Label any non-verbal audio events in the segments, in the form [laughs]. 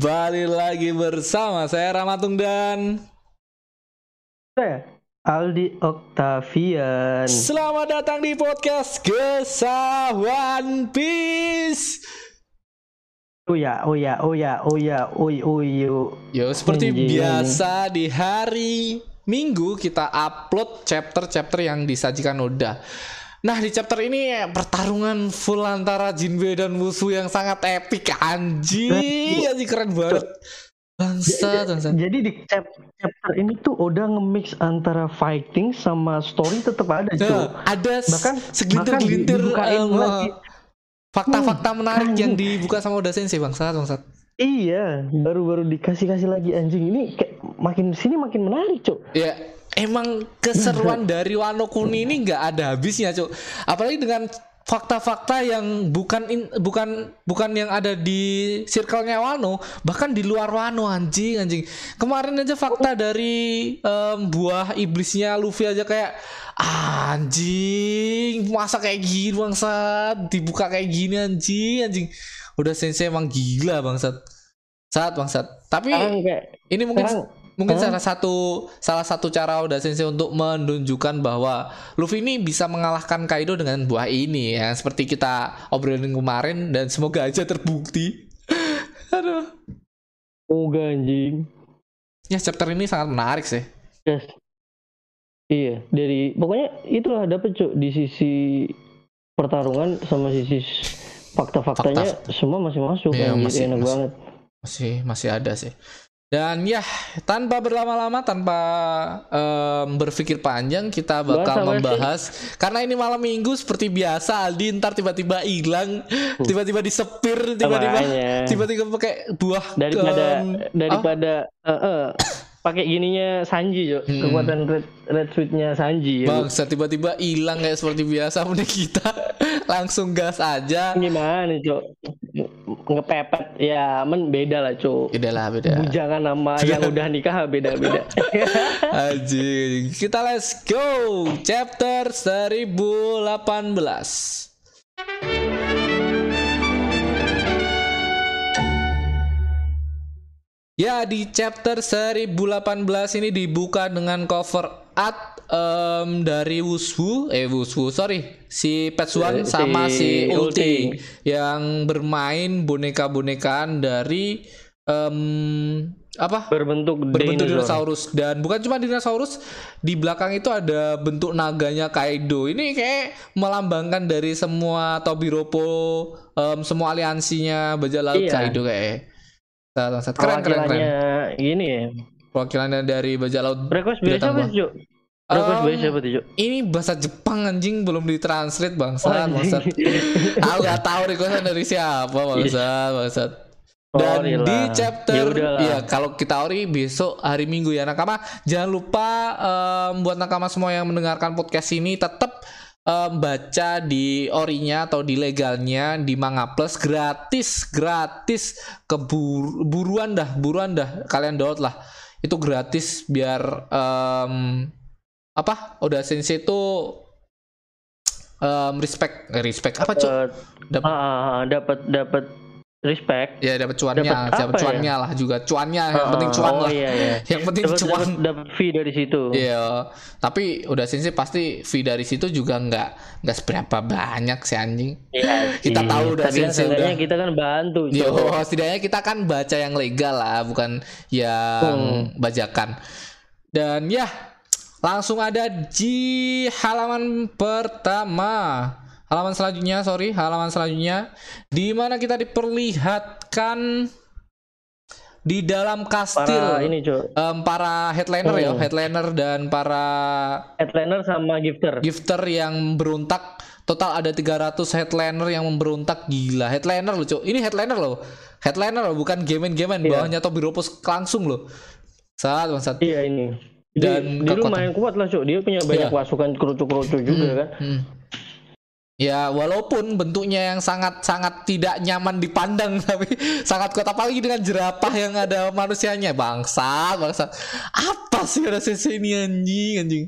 kembali lagi bersama saya Ramatung dan Saya Aldi Octavian. selamat datang di podcast Gesah One Piece. Oh ya, oh ya, oh ya, oh ya, oi, oi, yo. Yo, seperti Anjing. biasa di hari Minggu kita upload chapter-chapter yang disajikan Oda. Nah di chapter ini pertarungan full antara Jinbe dan musuh yang sangat epic anjing, anjing keren banget. Bangsa, bangsa. Jadi di chap- chapter ini tuh udah nge-mix antara fighting sama story tetap ada, Nah, cuy. ada s- Bahkan segelintir-gelintir lagi. eh, fakta-fakta menarik anjing. yang dibuka sama Oda Sensei bangsa, bangsa. Iya, baru-baru dikasih-kasih lagi anjing ini kayak makin sini makin menarik, cuy. Ya, emang keseruan dari Wano Kuni ini nggak ada habisnya, Cuk. Apalagi dengan fakta-fakta yang bukan in- bukan bukan yang ada di circle-nya Wano, bahkan di luar Wano anjing anjing. Kemarin aja fakta dari em, buah iblisnya Luffy aja kayak anjing, masa kayak gini bangsat, dibuka kayak gini anjing anjing. Udah sensei emang gila bangsat. Saat bangsat. Tapi ini mungkin sekarang- mungkin Hah? salah satu salah satu cara Oda Sensei untuk menunjukkan bahwa Luffy ini bisa mengalahkan Kaido dengan buah ini ya seperti kita obrolin kemarin dan semoga aja terbukti. [laughs] Aduh. Moga anjing. Ya chapter ini sangat menarik sih. Yes. Iya, dari pokoknya itulah dapet cuk di sisi pertarungan sama sisi fakta-faktanya semua masih masuk Iya, anjir, masih- enak masih. banget. Masih masih ada sih. Dan ya tanpa berlama-lama tanpa em, berpikir panjang kita bakal Bahas apa sih? membahas karena ini malam minggu seperti biasa Aldi ntar tiba-tiba hilang tiba-tiba disepir tiba-tiba Makanya. tiba-tiba pakai buah daripada em, daripada eh, eh, pakai gininya Sanji cuk Hmm. kekuatan red red suitnya Sanji ya. bangsa tiba-tiba hilang kayak seperti biasa [laughs] udah kita langsung gas aja gimana cuk ngepepet ya men beda lah cuk beda lah beda bujangan nama [laughs] yang udah nikah beda-beda [laughs] Anjing. Kita let's go. Chapter 1018. Ya di chapter 1018 ini dibuka dengan cover art em, dari Wushu eh Wushu sorry si Petsuan Eh, sama si si Ulti Ulti. yang bermain boneka-bonekaan dari em, apa berbentuk berbentuk dinosaur. dinosaurus dan bukan cuma dinosaurus di belakang itu ada bentuk naganya Kaido ini kayak melambangkan dari semua Tobiropo em, semua aliansinya bajak laut Iya. Kaido kayak Sat- sat- keren keren keren. gini ya. Perwakilannya dari bajak laut. Request base apa sih Um, cuk? Ini bahasa Jepang anjing. Belum ditranslate Oh, bangsa bangsat. Aku nggak tahu requestan dari siapa bangsat bangsat. Dan Sorry di lah. chapter Ya udahlah. ya kalau kita ori besok hari Minggu ya nakama. Jangan lupa em, buat nakama semua yang mendengarkan podcast ini tetap em, baca di orinya atau di legalnya di Manga Plus gratis gratis. Kebur buruan dah buruan dah. Kalian download lah. Itu gratis biar em, apa? Udah sensei itu em, respect eh, respect apa cok Dapat- Dap- ah, ah, ah, dapat dapat respect ya dapat cuannya Dapat dapat apa cuannya lah juga cuannya yang Ah, penting cuan oh, lah iya, iya. yang penting dapat cuan dapat dapat fee dari situ Iya, tapi udah sensei pasti fee dari situ juga nggak nggak seberapa banyak sih anjing. Iya Kita sih. tahu udah kan seenggaknya udah. kita kan bantu Yo, Cuk. setidaknya kita kan baca yang legal lah, bukan yang Hmm. bajakan. Dan ya, langsung ada di halaman pertama. Halaman selanjutnya, sorry, halaman selanjutnya. Di mana kita diperlihatkan di dalam kastil para ini cuk. em, para headliner ya, Hmm. headliner dan para headliner sama gifter. gifter yang berontak total ada 300 headliner yang memberontak. Gila headliner loh cok ini headliner loh. Headliner loh bukan game-game Iya. bawahnya Tobiropos langsung loh. Saat bangsat. Iya ini. Dan Dan dia lumayan kuat lah cuk. Dia punya banyak Iya. pasukan kerucu-kerucu juga kan. Hmm. Ya walaupun bentuknya yang sangat sangat tidak nyaman dipandang [laughs] tapi sangat kuat apalagi dengan jerapah yang ada manusianya bangsa bangsa apa sih ada sensei ini anjing anjing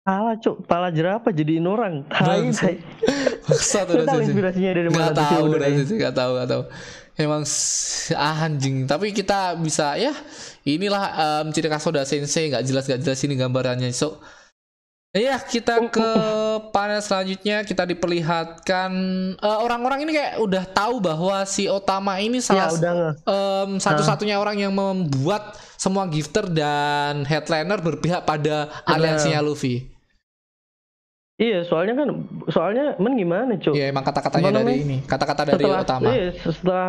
Salah cuk, pala jerapah jadiin orang. Tai, tai. [laughs] Lu tahu inspirasinya dari mana Gak tuh tahu, sih, gak tahu, gak tahu. Emang ah, anjing. Tapi kita bisa ya inilah em, ciri khas Soda Sensei nggak jelas nggak jelas ini gambarannya. So ya kita ke panel selanjutnya kita diperlihatkan eh, orang-orang ini kayak udah tahu bahwa si Otama ini Ya salah udah nggak. em, satu-satunya orang yang membuat semua gifter dan headliner berpihak pada aliansinya Luffy. Iya, soalnya kan soalnya men gimana, Cuk? Ya emang kata-katanya dari ini, kata-kata dari setelah Otama. iya, setelah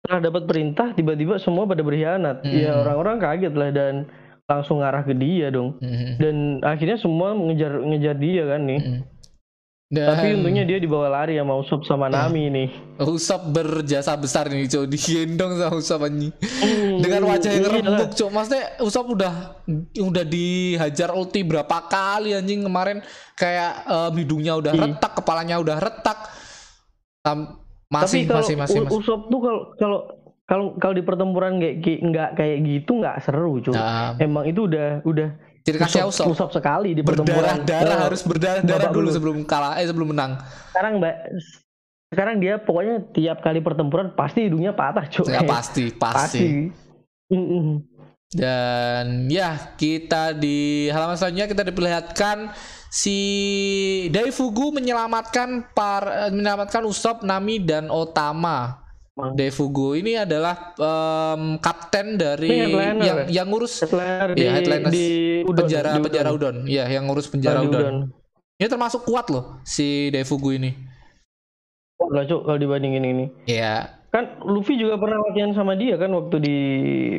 setelah dapat perintah tiba-tiba semua pada berkhianat. Hmm. Ya orang-orang kaget lah dan langsung ngarah ke dia dong. Mhm. Dan akhirnya semua ngejar ngejar dia kan nih. Mhm. Dan Tapi untungnya dia dibawa lari sama Usopp sama Iya. Nami nih. Usop berjasa besar nih cok digendong sama Usop anjing Hmm, dengan wajah yang iya remuk cok maksudnya Usop udah udah dihajar ulti berapa kali anjing kemarin kayak em, hidungnya udah Iya. retak kepalanya udah retak Tapi masih kalau masih masih, masih. Usopp tuh kalau kalau kalau kalau di pertempuran kayak nggak kayak gitu nggak seru, Cuk. Nah, Emang itu udah udah khasnya Usopp, Usop Usopp sekali di pertempuran. berdarah-darah Eh, harus berdarah-darah babak dulu belur. sebelum kalah eh sebelum menang sekarang mbak sekarang dia pokoknya tiap kali pertempuran pasti hidungnya patah cuk ya [laughs] pasti pasti Mm-mm. Dan ya kita di halaman selanjutnya kita diperlihatkan si Daifugu menyelamatkan par menyelamatkan Usop, Nami dan Otama. Daifugu ini adalah em, kapten dari headliner yang ya? yang ngurus Headliner Iya, di, headliner di udon, penjara di penjara udon. udon. Iya, yang ngurus penjara di udon. Ini termasuk kuat loh si Daifugu ini. Kuat lah cuk kalau dibandingin ini Iya. kan Luffy juga pernah latihan sama dia kan waktu di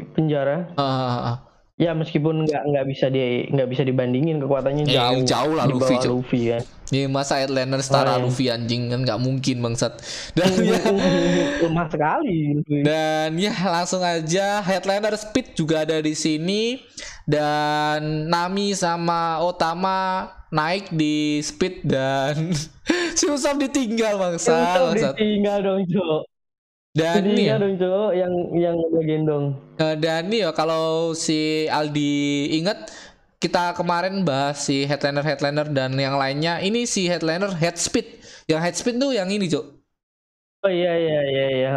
penjara Eh, ya meskipun nggak nggak bisa di nggak bisa dibandingin kekuatannya Eh, jauh jauh lah di Luffy. Luffy kan ini masa headliner setara Oh, iya. Luffy anjing kan nggak mungkin bangsat. [laughs] Dan ya lemah sekali. Dan ya langsung aja headliner Speed juga ada di sini dan Nami sama Otama naik di Speed dan [laughs] si Usop ditinggal bangsa, bangsat. ditinggal dong cuk Dan nih ya, dong cuk yang yang gendong eh, dan nih ya kalau si Aldi inget kita kemarin bahas si headliner headliner dan yang lainnya ini si headliner head speed yang head speed tuh yang ini cuk Oh iya iya iya iya.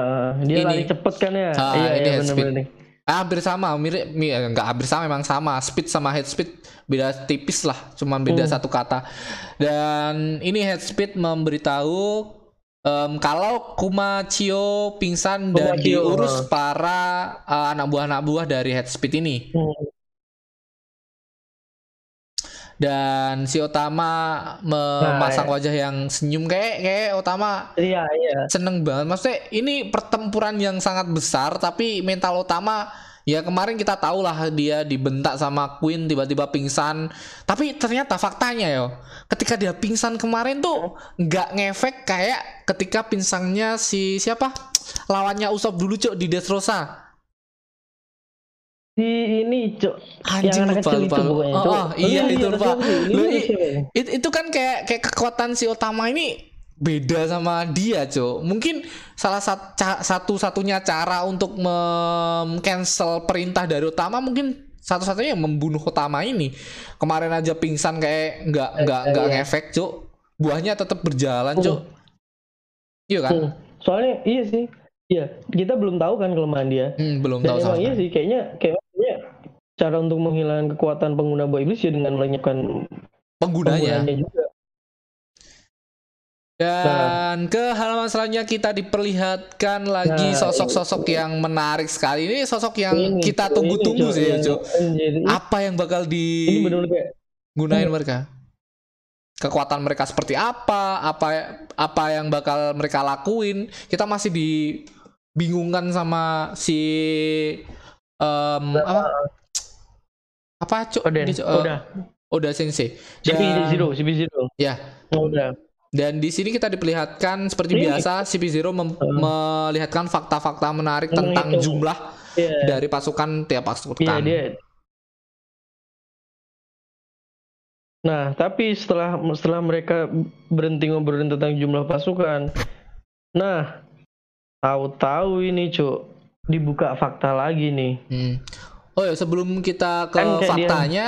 Dia Ini. lari cepet kan ya. Ah, iya ini iya head speed. Ah, hampir sama mirip mi- eh, nggak hampir sama memang sama speed sama head speed beda tipis lah cuman beda Hmm. satu kata dan ini head speed memberitahu em, kalau Kumachio pingsan dan Kumachio, diurus ah. para eh, anak buah anak buah dari head speed ini Hmm. Dan si Otama memasang Nah, wajah yang senyum kayak kayak Otama Iya iya. seneng banget. Maksudnya ini pertempuran yang sangat besar tapi mental utama ya kemarin kita tahu lah dia dibentak sama Queen tiba-tiba pingsan. Tapi ternyata faktanya yo ketika dia pingsan kemarin tuh nggak ngefek kayak ketika pingsannya si siapa? Lawannya Usop dulu cok di Dressrosa Si ini cuk. anjing yang anak lupa kecil itu pokoknya oh, cuk. oh, iya itu lupa. Ini Lu, anak i- kecil ya? it- itu kan kayak kayak kekuatan si Otama ini beda sama dia, Cok. Mungkin salah sat- ca- satu-satunya cara untuk mem-cancel perintah dari Otama mungkin satu-satunya yang membunuh Otama ini. Kemarin aja pingsan kayak nggak nggak nggak iya. ngefek, Cok. Buahnya tetap berjalan, Cok. Iya kan? Hmm. Soalnya iya sih. Iya, kita belum tahu kan kelemahan dia. Hmm, belum Dan tahu emang sama iya sih kayaknya kayaknya cara untuk menghilangkan kekuatan pengguna buah iblis ya dengan melenyapkan Penggunanya. penggunanya juga. Dan ke halaman selanjutnya kita diperlihatkan lagi Nah, sosok-sosok yang menarik sekali. Ini sosok yang Ini, kita tunggu-tunggu sih, Cuk, Cuk. Apa yang bakal ini kayak digunain mereka? Kekuatan mereka seperti apa? Apa apa yang bakal mereka lakuin? Kita masih dibingungkan sama si em, apa? Apa, Cuk? Oden. Ini, Cuk, eh, Udah. Oda Sensei. Dan- Zero, CP Zero. Ya, Oh, udah. Dan di sini kita diperlihatkan seperti Ini- biasa CP0 mem- Uh. melihatkan fakta-fakta menarik Menghitung. tentang jumlah Iya. dari pasukan tiap pasukan. Iya dia. Nah, tapi setelah setelah mereka berhenti ngobrolin tentang jumlah pasukan, nah tahu-tahu ini cuk dibuka fakta lagi nih. Hmm. Oh ya sebelum kita ke Kan kayak dia- faktanya,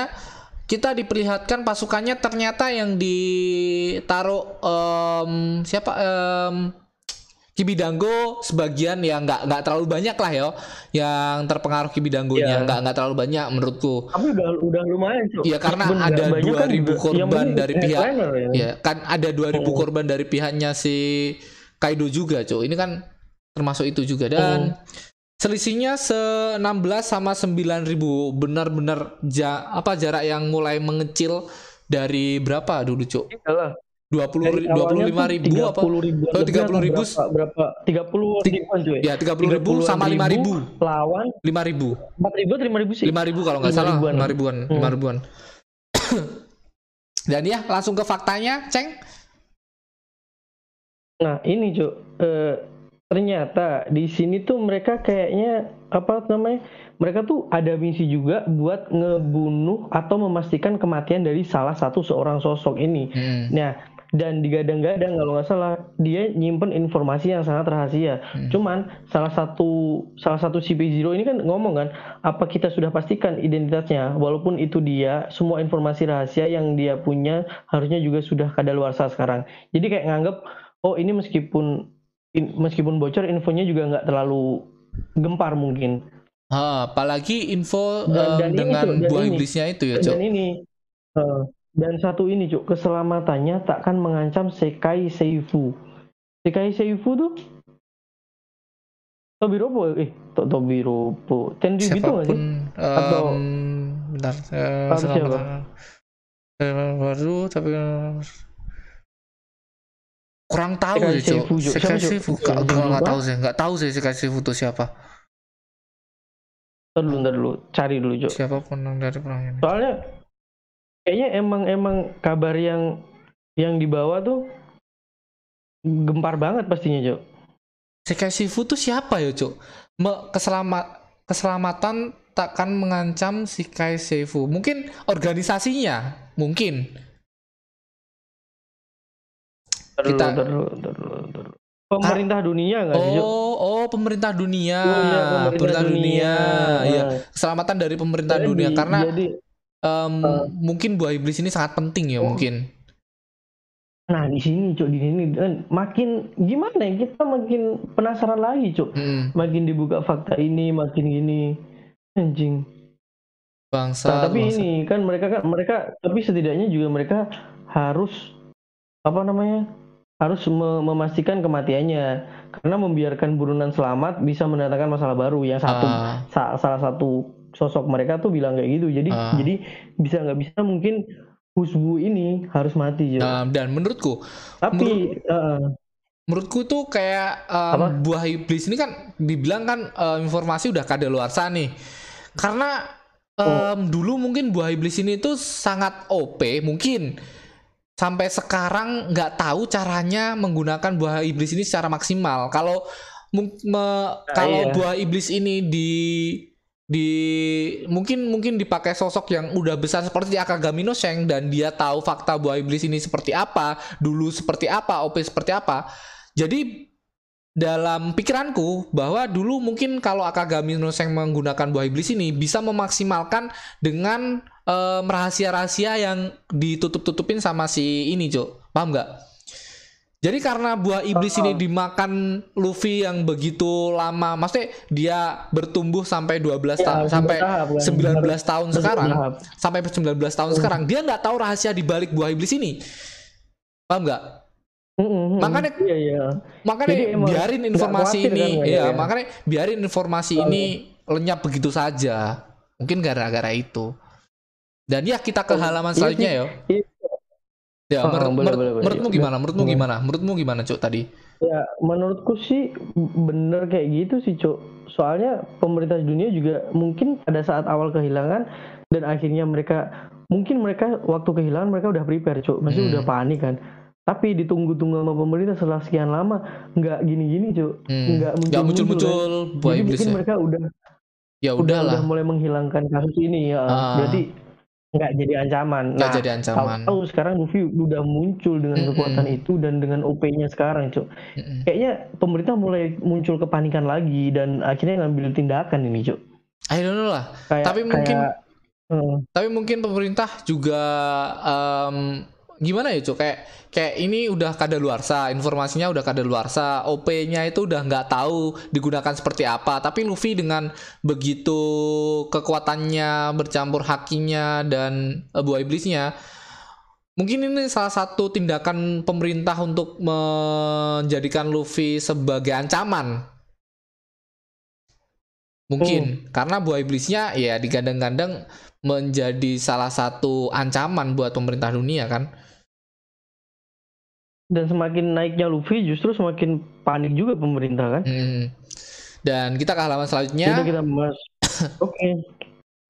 kita diperlihatkan pasukannya ternyata yang ditaruh em, siapa em, Kibidango sebagian ya nggak nggak terlalu banyak lah ya yang terpengaruh Kibidangonya Iya. nggak nggak terlalu banyak menurutku Tapi udah udah lumayan, Cuk. Iya, karena Meskipun ada kan 2000 juga- yang korban dari pihak- ya. ya kan ada 2000 Oh. korban dari pihaknya si Kaido juga cuy ini kan termasuk itu juga dan selisihnya se 16 sama 9000 benar-benar ja, apa jarak yang mulai mengecil dari berapa dulu cuk? Iyalah. 20 Dari awalnya 25 tuh ribu apa? 30 ribuan Oh, lebih 30 atau ribu. berapa, berapa 30 ribuan cuy. Ya 30 ribu 30 sama 5 ribu lawan 5 ribu. 4 ribu atau 5 ribu sih. 5 ribu kalau nggak Lima salah ribuan. 5 ribuan Hmm. 5 ribuan. [coughs] Dan ya langsung ke faktanya ceng. Nah ini cuy eh, ternyata di sini tuh mereka kayaknya apa namanya mereka tuh ada misi juga buat ngebunuh atau memastikan kematian dari salah satu seorang sosok ini Hmm. Nah, dan digadang-gadang kalau nggak salah dia nyimpen informasi yang sangat rahasia. Hmm. Cuman salah satu salah satu CP0 ini kan ngomong kan, apa kita sudah pastikan identitasnya? Walaupun itu dia, semua informasi rahasia yang dia punya harusnya juga sudah kadaluarsa sekarang. Jadi kayak nganggep, oh ini meskipun in- meskipun bocor, infonya juga nggak terlalu gempar mungkin. Ah, apalagi info Dan- em, dan ini, dengan Cuk, dan buah ini. iblisnya itu ya, Dan Cok. ini eh, dan satu ini cuk keselamatannya takkan mengancam Sekai Seifu. Sekai Seifu tuh Tobiropo eh to, Tobiropo Tenryubito nggak Siapa pun sih? em, Atau- bentar eh, sebentar, siapa? Eh, baru tapi eh, kurang tahu Sekai sih, Cok. Seifu, Cuk. Sekai Siapa? Seifu, Siapa, Lupa? tahu sih, nggak tahu sih Sekai Seifu itu siapa. Ntar dulu, ntar dulu, cari dulu cuk. Siapa pun yang dari perang ini. Soalnya kayaknya emang emang kabar yang yang dibawa tuh gempar banget pastinya cuk. Sekai Seifu itu siapa ya, Cok? Me- keselamat keselamatan takkan mengancam Sekai Seifu. Mungkin organisasinya, mungkin. Ntar Kita- dulu, ntar dulu, ntar dulu, ntar dulu. Pemerintah dunia nggak sih cuk? Oh, oh pemerintah dunia. Oh, iya, pemerintah, dunia. Ya, Nah, keselamatan dari pemerintah jadi- dunia karena jadi em, uh, mungkin buah iblis ini sangat penting ya, Oh. mungkin. Nah di sini cuk di sini dan makin gimana ya kita makin penasaran lagi cuk Mm, makin dibuka fakta ini makin gini anjing bangsa. nah, tapi bangsa. ini kan mereka kan mereka tapi setidaknya juga mereka harus apa namanya harus me- memastikan kematiannya. Karena membiarkan buronan selamat bisa mendatangkan masalah baru. Yang satu Ah, sa- salah satu sosok mereka tuh bilang kayak gitu. Jadi Ah. jadi bisa nggak bisa mungkin Husbu ini harus mati Cuk. nah, dan menurutku tapi eh, menurutku tuh kayak Apa? buah iblis ini kan dibilang kan em, informasi udah kadaluarsa nih. Karena em, dulu mungkin buah iblis ini tuh sangat OP mungkin sampai sekarang nggak tahu caranya menggunakan buah iblis ini secara maksimal kalau me- kalau iya. buah iblis ini di di mungkin mungkin dipakai sosok yang udah besar seperti Akagami no Sheng dan dia tahu fakta buah iblis ini seperti apa, dulu seperti apa, OP seperti apa. Jadi dalam pikiranku bahwa dulu mungkin kalau Akagami no Sheng menggunakan buah iblis ini bisa memaksimalkan dengan em, rahasia-rahasia yang ditutup-tutupin sama si ini, Cok. Paham nggak? Jadi karena buah iblis ini dimakan Luffy yang begitu lama, maksudnya dia bertumbuh sampai 12 Ya, tahun sampai kan. 19 tahun Harus sekarang, bertahap. sampai 19 tahun sekarang, dia nggak tahu rahasia di balik buah iblis ini. Paham nggak? Mm, mm, mm. Makanya- iya iya Makanya Jadi emang biarin nggak informasi khawatir ini, kan ya, ya? makanya biarin informasi ini lenyap begitu saja. Mungkin gara-gara itu. Dan ya kita ke Oh, halaman iya selanjutnya sih. ya. Iya. Ya, Oh, menur- boleh, menur- boleh, boleh. menurutmu Iya. gimana? Menurutmu gimana? Menurutmu gimana, Cuk tadi? ya menurutku sih bener kayak gitu sih cok soalnya pemerintah dunia juga mungkin pada saat awal kehilangan dan akhirnya mereka mungkin mereka waktu kehilangan mereka udah prepare cok masih Hmm. udah panik kan tapi ditunggu-tunggu sama pemerintah setelah sekian lama nggak gini-gini cok Hmm. nggak muncul-muncul buah jadi mungkin ya. mereka udah Ya udah, udahlah, udah mulai menghilangkan kasus ini ya Ah. berarti nggak jadi ancaman nggak nah jadi ancaman. tahu sekarang Luffy udah muncul dengan Mm-mm. kekuatan itu dan dengan OP-nya sekarang cok Mm-mm. kayaknya pemerintah mulai muncul kepanikan lagi dan akhirnya ngambil tindakan ini cuk I don't know lah. kayak Tapi mungkin- kayak, Hmm. Tapi mungkin pemerintah juga um, gimana ya cuk? Kayak kayak ini udah kadaluarsa informasinya udah kadaluarsa OP-nya itu udah nggak tahu digunakan seperti apa. Tapi Luffy dengan begitu kekuatannya bercampur hakinya dan uh, buah iblisnya mungkin ini salah satu tindakan pemerintah untuk menjadikan Luffy sebagai ancaman. Mungkin. Karena buah iblisnya ya digandeng-gandeng menjadi salah satu ancaman buat pemerintah dunia kan dan semakin naiknya Luffy justru semakin panik juga pemerintah kan Hmm. Dan kita ke halaman selanjutnya. Jadi kita bahas [laughs] oke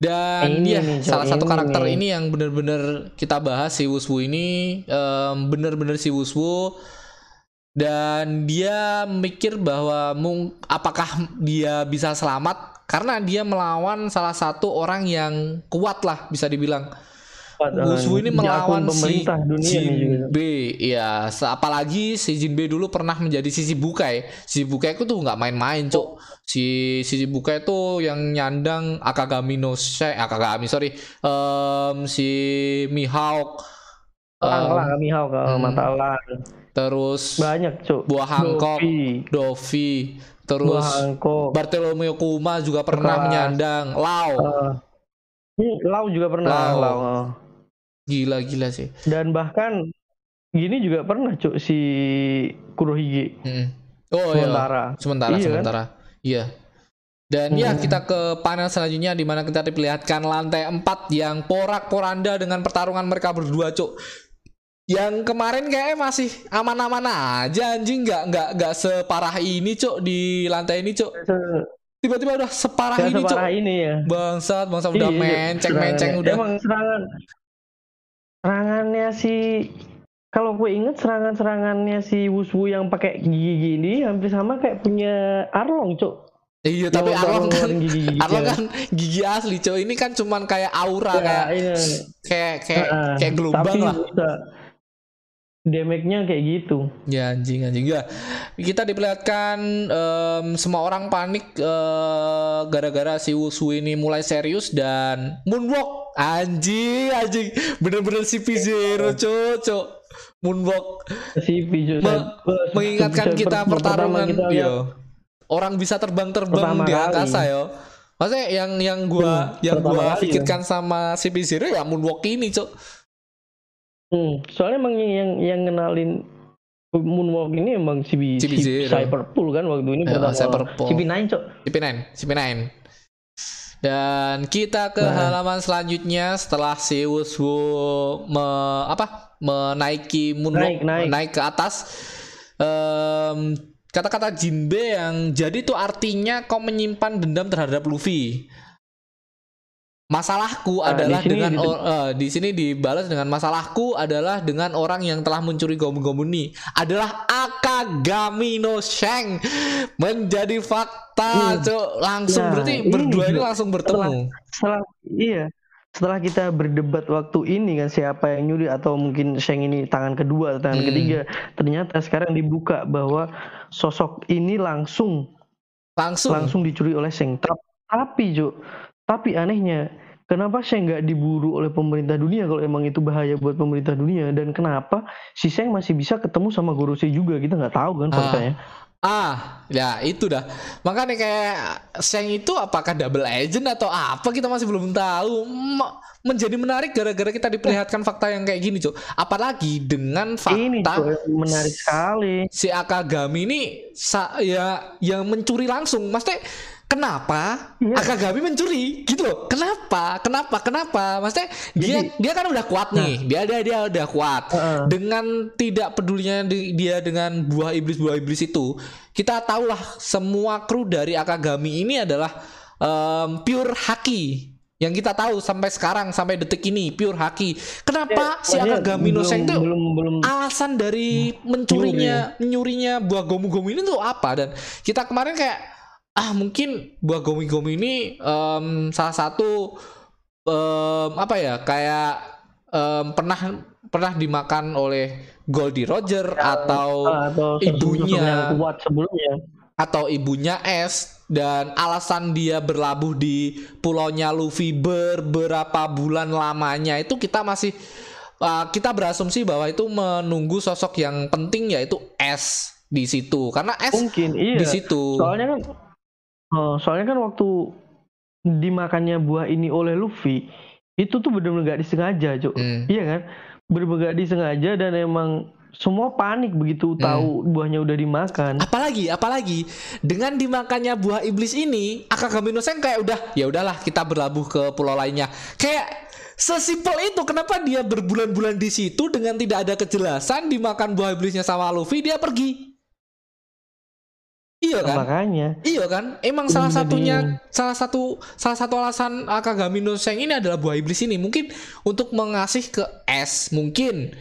Dan Ini ya nih, salah satu ini karakter nih. ini yang benar-benar kita bahas si Wuswu ini em, benar-benar si Wuswu dan dia mikir bahwa mung, apakah dia bisa selamat karena dia melawan salah satu orang yang kuat lah bisa dibilang. Wuswu ini melawan si pemerintah dunia nih juga Jinbe, ya apalagi si Jinbe dulu pernah menjadi sisi bukai. Sisi bukai itu tuh nggak main-main, cuk. Si sisi bukai itu yang nyandang Akagami no Se, Akagami sorry, Em, si Mihawk, lah kami hau ke hmm. mata terus banyak cuk Buah Hancock, Dovi, Dovi, terus buah Bartolomeo Kuma juga pernah Keras. menyandang Lau. Eh, ini Lau juga pernah Lau. Lau, eh. Gila-gila sih. dan bahkan gini juga pernah cuk si Kurohige Mm. Oh iya. sementara sementara Iya kan? sementara iya dan ya Hmm. kita ke panel selanjutnya di mana kita diperlihatkan lantai 4 yang porak-poranda dengan pertarungan mereka berdua cuk yang kemarin kayaknya masih aman-aman aja anjing nggak nggak nggak separah ini cuk di lantai ini cuk tiba-tiba udah separah Gak ini cuk separah ini ya bangsat bangsat udah Iya, menceng-menceng serangannya. udah Emang serangan serangannya si kalau gue inget serangan-serangannya si Wuswu yang pakai gigi gini hampir sama kayak punya Arlong, Cuk. iya tapi Arlong kan ngeluarin gigi-gigi Arlong kan gigi asli cuk ini kan cuman kayak aura kayak iya. kayak kayak kayak gelombang Tapi lah bisa damage-nya kayak gitu. Ya anjing anjing ya. Kita diperlihatkan em, semua orang panik eh, gara-gara si Wusu ini mulai serius dan moonwalk anjing anjing bener-bener si P0 cocok moonwalk Si Pijo Me- mengingatkan kita pertarungan kita yo. Orang bisa terbang-terbang di kali. angkasa yo. Maksudnya yang yang gua Hmm, yang gua kali, pikirkan sama si P0 ya moonwalk ini, Cok. Hmm, soalnya emang yang yang kenalin Moonwalk ini emang si, si, CP0. Cyberpool kan waktu ini Ya, pertama. Cyberpool. CP9 cok. CP9, CP9. Dan kita ke Nah. halaman selanjutnya setelah si Wuswu me, apa menaiki moonwalk Naik, naik. ke atas em, kata-kata Jinbe yang jadi tuh artinya kau menyimpan dendam terhadap Luffy. Masalahku Nah, adalah di dengan di- eh, di sini dibalas dengan masalahku adalah dengan orang yang telah mencuri gomu-gomu ini adalah Akagami no Sheng menjadi fakta, Hmm. Cuk. Langsung Nah, berarti ini berdua ini langsung bertemu. Setelah iya, setelah kita berdebat waktu ini kan siapa yang nyuri atau mungkin Sheng ini tangan kedua atau tangan Hmm. ketiga, ternyata sekarang dibuka bahwa sosok ini langsung Langsung. langsung dicuri oleh Sheng. Tap- Tapi Jo, tapi anehnya kenapa Sheng nggak diburu oleh pemerintah dunia kalau emang itu bahaya buat pemerintah dunia dan kenapa si Sheng masih bisa ketemu sama Gorosei juga kita nggak tahu kan Ah. faktanya. Ah, ya itu dah. Makanya kayak Sheng itu apakah double agent atau apa kita masih belum tahu. Menjadi menarik gara-gara kita diperlihatkan fakta yang kayak gini, Cuk. Apalagi dengan Ini fakta Jo, menarik sekali. si Akagami ini ya yang mencuri langsung. Maksudnya kenapa Iya. Akagami mencuri gitu loh. Kenapa? Kenapa? Kenapa? Maksudnya dia Jadi- dia kan udah kuat nih. Dia dia dia udah kuat. Heeh. Dengan tidak pedulinya di- dia dengan buah iblis buah iblis itu, kita tahulah semua kru dari Akagami ini adalah em, pure haki. Yang kita tahu sampai sekarang sampai detik ini pure haki. Kenapa si Makanya Akagami no Seng tuh belum belum alasan dari mencurinya nyurinya buah gomu-gomu ini tuh apa dan kita kemarin kayak ah mungkin buah gomu-gomu ini em, salah satu em, apa ya kayak em, pernah pernah dimakan oleh Goldie Roger atau Ah, atau sosok-sosok ibunya. kuat sebelumnya. atau ibunya S dan alasan dia berlabuh di pulaunya Luffy beberapa bulan lamanya itu kita masih uh, kita berasumsi bahwa itu menunggu sosok yang penting yaitu S di situ karena S Mungkin iya. di situ. Soalnya kan oh, soalnya kan waktu dimakannya buah ini oleh Luffy itu tuh benar-benar gak disengaja, Cuk. Hmm. Iya kan? Benar-benar gak disengaja dan emang semua panik begitu tahu buahnya udah dimakan. Apalagi, apalagi dengan dimakannya buah iblis ini, Akagami no Sen kayak udah, ya udahlah kita berlabuh ke pulau lainnya. Kayak sesimpel itu, kenapa dia berbulan-bulan di situ dengan tidak ada kejelasan dimakan buah iblisnya sama Luffy dia pergi. Iya kan? Makanya. Iya kan? Emang salah Bener satunya bingung. salah satu salah satu alasan Akagami no Sen ini adalah buah iblis ini. Mungkin untuk mengasih ke S, mungkin.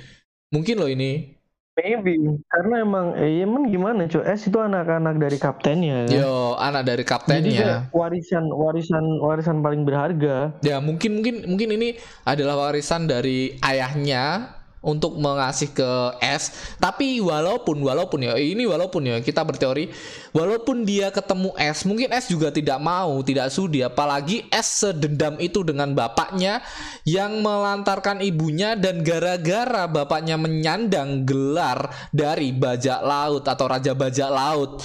Mungkin loh ini. Maybe karena emang eh, emang gimana cuy S itu anak-anak dari kaptennya kan? Yo, anak dari Jadi kaptennya. kayak warisan warisan warisan paling berharga. Ya mungkin mungkin mungkin ini adalah warisan dari ayahnya untuk mengasih ke S. Tapi walaupun walaupun ya ini walaupun ya kita berteori walaupun dia ketemu S, mungkin S juga tidak mau, tidak sudi apalagi S sedendam itu dengan bapaknya yang melantarkan ibunya dan gara-gara bapaknya menyandang gelar dari bajak laut atau raja bajak laut.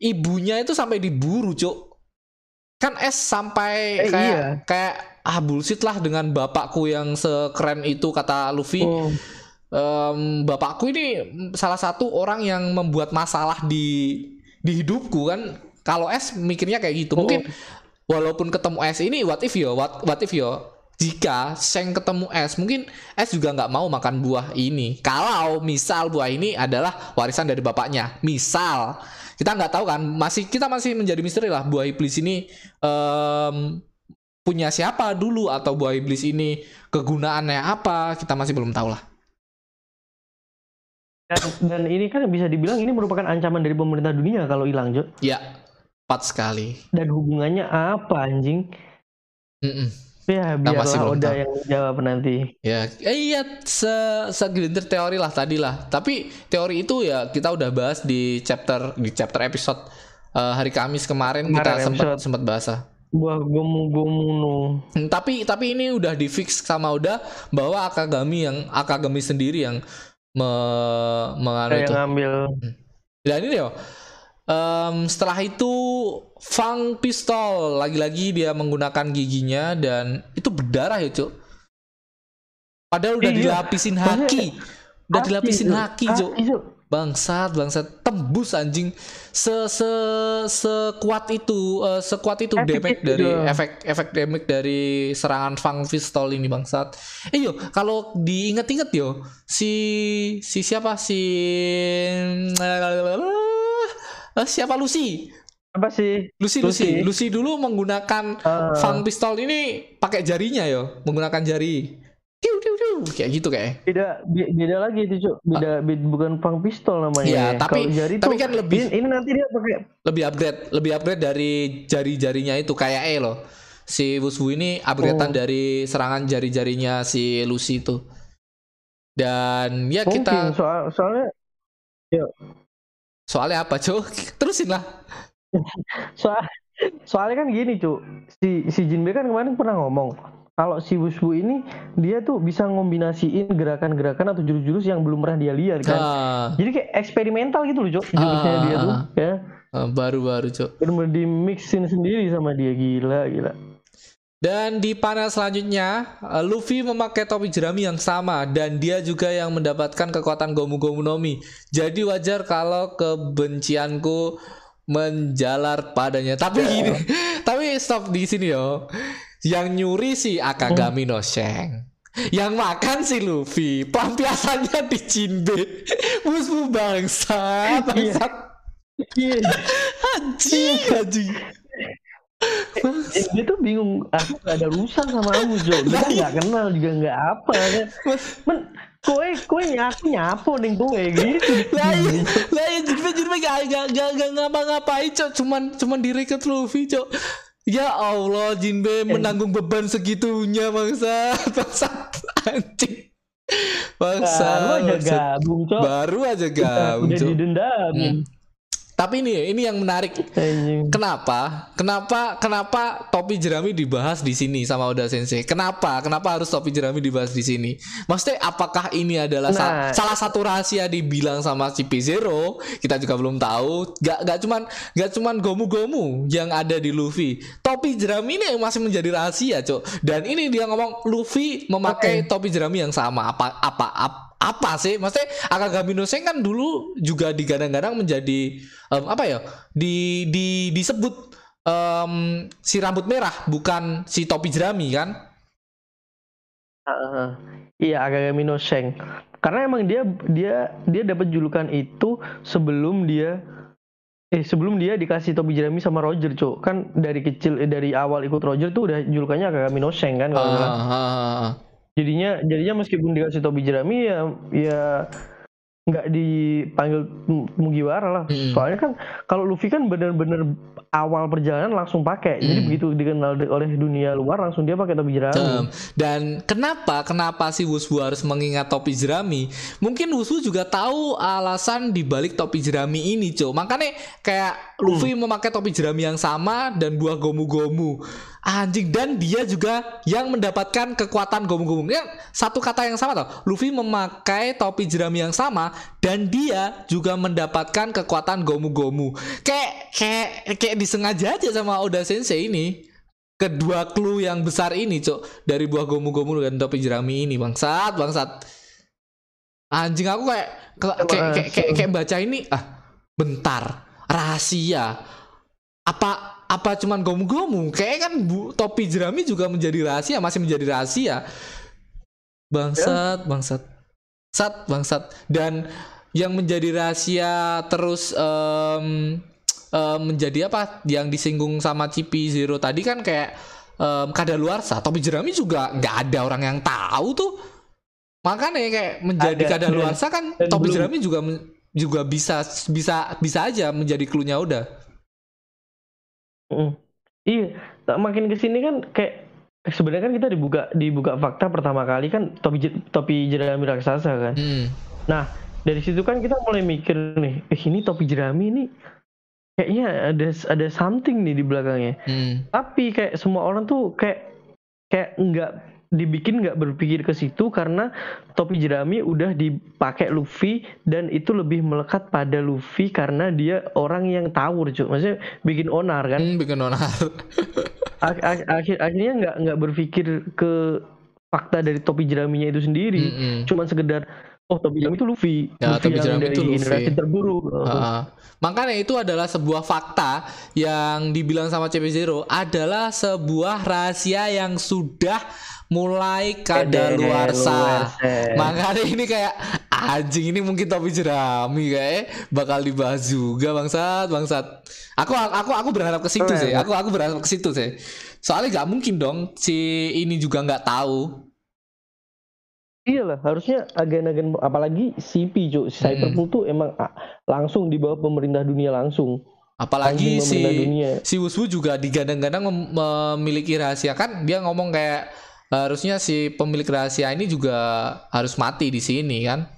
Ibunya itu sampai diburu, Cuk kan S sampai Eh, kayak iya. kayak ah bullshit lah dengan bapakku yang sekeren itu kata Luffy. Oh, Em, bapakku ini salah satu orang yang membuat masalah di di hidupku kan. Kalau S mikirnya kayak gitu. Mungkin walaupun ketemu S ini what if yo, what, what if yo jika Seng ketemu S, mungkin S juga nggak mau makan buah ini. Kalau misal buah ini adalah warisan dari bapaknya, misal kita nggak tahu kan, masih kita masih menjadi misteri lah buah iblis ini em, punya siapa dulu atau buah iblis ini kegunaannya apa, kita masih belum tahu lah. dan, dan ini kan bisa dibilang ini merupakan ancaman dari pemerintah dunia kalau hilang Cuk. Ya, tepat sekali. Dan hubungannya apa anjing? Mm-mm. Ya Kita masih biarlah belum Oda tahu. yang jawab nanti. Ya, eh, iya se segelintir teori lah tadi lah. Tapi teori itu ya kita udah bahas di chapter di chapter episode eh, hari Kamis kemarin, kita Kemarin sempat episode. sempat bahas. Buah gomu gomu no. Hmm, tapi tapi ini udah di fix sama udah bahwa Akagami yang Akagami sendiri yang me, menganu itu. ngambil Dan ini yo. em, setelah itu Fang pistol lagi-lagi dia menggunakan giginya dan itu berdarah ya cuk. Padahal udah Iya. dilapisin haki, udah Haki, dilapisin haki cuk. Bangsat, bangsat, tembus anjing. Se se sekuat itu, eh, sekuat itu Efek damage itu, dari efek efek damage dari serangan Fang pistol ini bangsat. Eh yo, kalau diinget-inget yo, si si siapa si Eh, siapa Lucy? Apa sih? Lucy, Lucy, Lucy. Lucy dulu menggunakan Ah. Fang pistol ini pakai jarinya yo, menggunakan jari. Tiu. Kayak gitu kayak. Beda be- beda lagi itu, Cuk. Beda, beda bukan pang pistol namanya. Iya, ya. tapi- jari tapi tuh, kan lebih- ini, ini nanti dia pakai lebih upgrade lebih upgrade dari jari-jarinya itu kayak E loh si Wushu ini upgradean Oh. dari serangan jari-jarinya si Lucy itu dan ya mungkin kita soal soalnya soalnya apa cok [laughs] terusin lah [laughs] soal soalnya kan gini, Cuk. Si si Jinbe kan kemarin pernah ngomong kalau si Wushu ini dia tuh bisa ngombinasiin gerakan-gerakan atau jurus-jurus yang belum pernah dia lihat kan. Ah, Jadi kayak eksperimental gitu loh, Cuk. Jurusnya Ah, dia tuh, ya. ah, baru-baru cok Bener-bener di mixin sendiri sama dia gila, gila. dan di panel selanjutnya eh, Luffy memakai topi jerami yang sama dan dia juga yang mendapatkan kekuatan Gomu Gomu no Mi jadi wajar kalau kebencianku menjalar padanya tapi gini [laughs] tapi stop di sini yo yang nyuri si Akagami no Sheng yang makan si Luffy. Pelampiasannya di Jinbe. Musuh bangsa bangsa. Iya. anjing. Eh, dia tuh bingung aku gak ada urusan sama kamu Jo. Dia nggak kenal juga nggak apa kan men kowe kowe nyapu nyapu nih kowe gitu. Lah iya lah iya Jinbe Jinbe gak gak gak gak ngapa-ngapain cok. Cuman cuman direket Luffy cok ya Allah Jinbe menanggung beban segitunya bangsa. [laughs] Bangsa anjing. Bangsa. Baru aja gabung cok. Baru aja udah, gabung udah didendam Hmm. Tapi ini ini yang menarik. Kenapa? Kenapa? Kenapa topi jerami dibahas di sini sama Oda Sensei? Kenapa? Kenapa harus topi jerami dibahas di sini? Maksudnya apakah ini adalah sa- Nah. salah satu rahasia dibilang sama si P0? Kita juga belum tahu. Gak gak cuman gak cuman gomu-gomu yang ada di Luffy. Topi jerami ini yang masih menjadi rahasia, Cok. Dan ini dia ngomong Luffy memakai topi jerami yang sama. Apa apa apa, apa sih? Maksudnya Akagami no Sen kan dulu juga digadang-gadang menjadi em, apa ya? Di di disebut em, si rambut merah bukan si topi jerami kan? Heeh. Iya, Akagami no Sheng. Karena emang dia dia dia dapat julukan itu sebelum dia eh sebelum dia dikasih topi jerami sama Roger, Cuk. Kan dari kecil eh, dari awal ikut Roger tuh udah julukannya Akagami no Sheng kan kalau. Ah, ah, ah. Jadinya jadinya meskipun dikasih topi jerami ya ya nggak dipanggil Mugiwara lah. Mm. Soalnya kan kalau Luffy kan bener-bener awal perjalanan langsung pakai. Jadi Mm. begitu dikenal oleh dunia luar langsung dia pakai topi jerami. Em, dan kenapa kenapa si Wushu harus mengingat topi jerami? Mungkin Wushu juga tahu alasan dibalik topi jerami ini, Cok. Makanya kayak Luffy memakai topi jerami yang sama dan buah gomu-gomu. Anjing. Dan dia juga yang mendapatkan kekuatan gomu-gomu. Yang satu kata yang sama tau. Luffy memakai topi jerami yang sama dan dia juga mendapatkan kekuatan gomu-gomu. Kayak kayak kayak disengaja aja sama Oda Sensei ini. Kedua clue yang besar ini cok dari buah gomu-gomu dan topi jerami ini. Bangsat bangsat. Anjing aku kayak kayak kayak, kayak, kayak, kayak baca ini. Ah bentar. Rahasia. Apa apa cuman gomu-gomu? Kayak kan bu, topi jerami juga menjadi rahasia masih menjadi rahasia. Bangsat bangsat. Sat bangsat. Dan yang menjadi rahasia terus em, em, menjadi apa? Yang disinggung sama Cipi Zero tadi kan kayak em, kadaluarsa. Topi jerami juga nggak ada orang yang tahu tuh. Makanya kayak menjadi Ada, kadaluarsa kan dan topi belum. jerami juga juga bisa bisa bisa aja menjadi clue-nya udah Mm. Iya, tak makin ke sini kan kayak sebenarnya kan kita dibuka dibuka fakta pertama kali kan topi je- topi jerami raksasa kan. Hmm. Nah dari situ kan kita mulai mikir nih, eh ini topi jerami ini kayaknya ada ada something nih di belakangnya. Hmm. Tapi kayak semua orang tuh kayak kayak nggak dibikin nggak berpikir ke situ karena topi jerami udah dipakai Luffy dan itu lebih melekat pada Luffy karena dia orang yang tawur cuy maksudnya bikin onar kan Hmm, bikin onar. [laughs] Ak- ak- akhir akhirnya nggak nggak berpikir ke fakta dari topi jeraminya itu sendiri Mm-mm. cuman sekedar oh topi jerami itu Luffy Ya, Luffy topi yang jerami dari itu Luffy. generasi terburuk Heeh. Makanya itu adalah sebuah fakta yang dibilang sama CP0 adalah sebuah rahasia yang sudah mulai kadaluarsa. Kadaluarsa. Makanya ini kayak anjing ini mungkin topi jerami kayak bakal dibahas juga bangsat bangsat. Aku aku aku berharap ke situ sih. Aku aku berharap ke situ sih. Soalnya nggak mungkin dong si ini juga nggak tahu. Iyalah, harusnya agen-agen apalagi CP, Cuk. Si Cyberpool tuh emang ah, langsung di bawah pemerintah dunia langsung. Apalagi Langsung si dunia. si Wuswu juga digadang-gadang mem- memiliki rahasia kan dia ngomong kayak harusnya si pemilik rahasia ini juga harus mati di sini kan.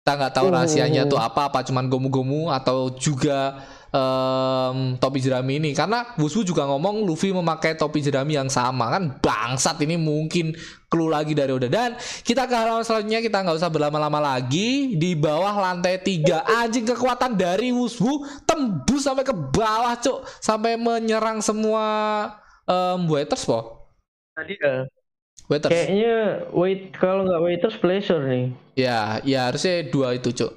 Kita nggak tahu rahasianya tuh apa apa cuman gomu-gomu atau juga em, topi jerami ini. Karena Wuswu juga ngomong Luffy memakai topi jerami yang sama kan? Bangsat ini mungkin clue lagi dari Oda. Dan kita ke halaman selanjutnya kita nggak usah berlama-lama lagi. Di bawah lantai tiga anjing kekuatan dari Wuswu tembus sampai ke bawah cuk. Sampai menyerang semua em, waiters po Tadi ya. waiters Kayaknya wait kalau nggak waiters pleasure nih. ya ya harusnya dua itu cuk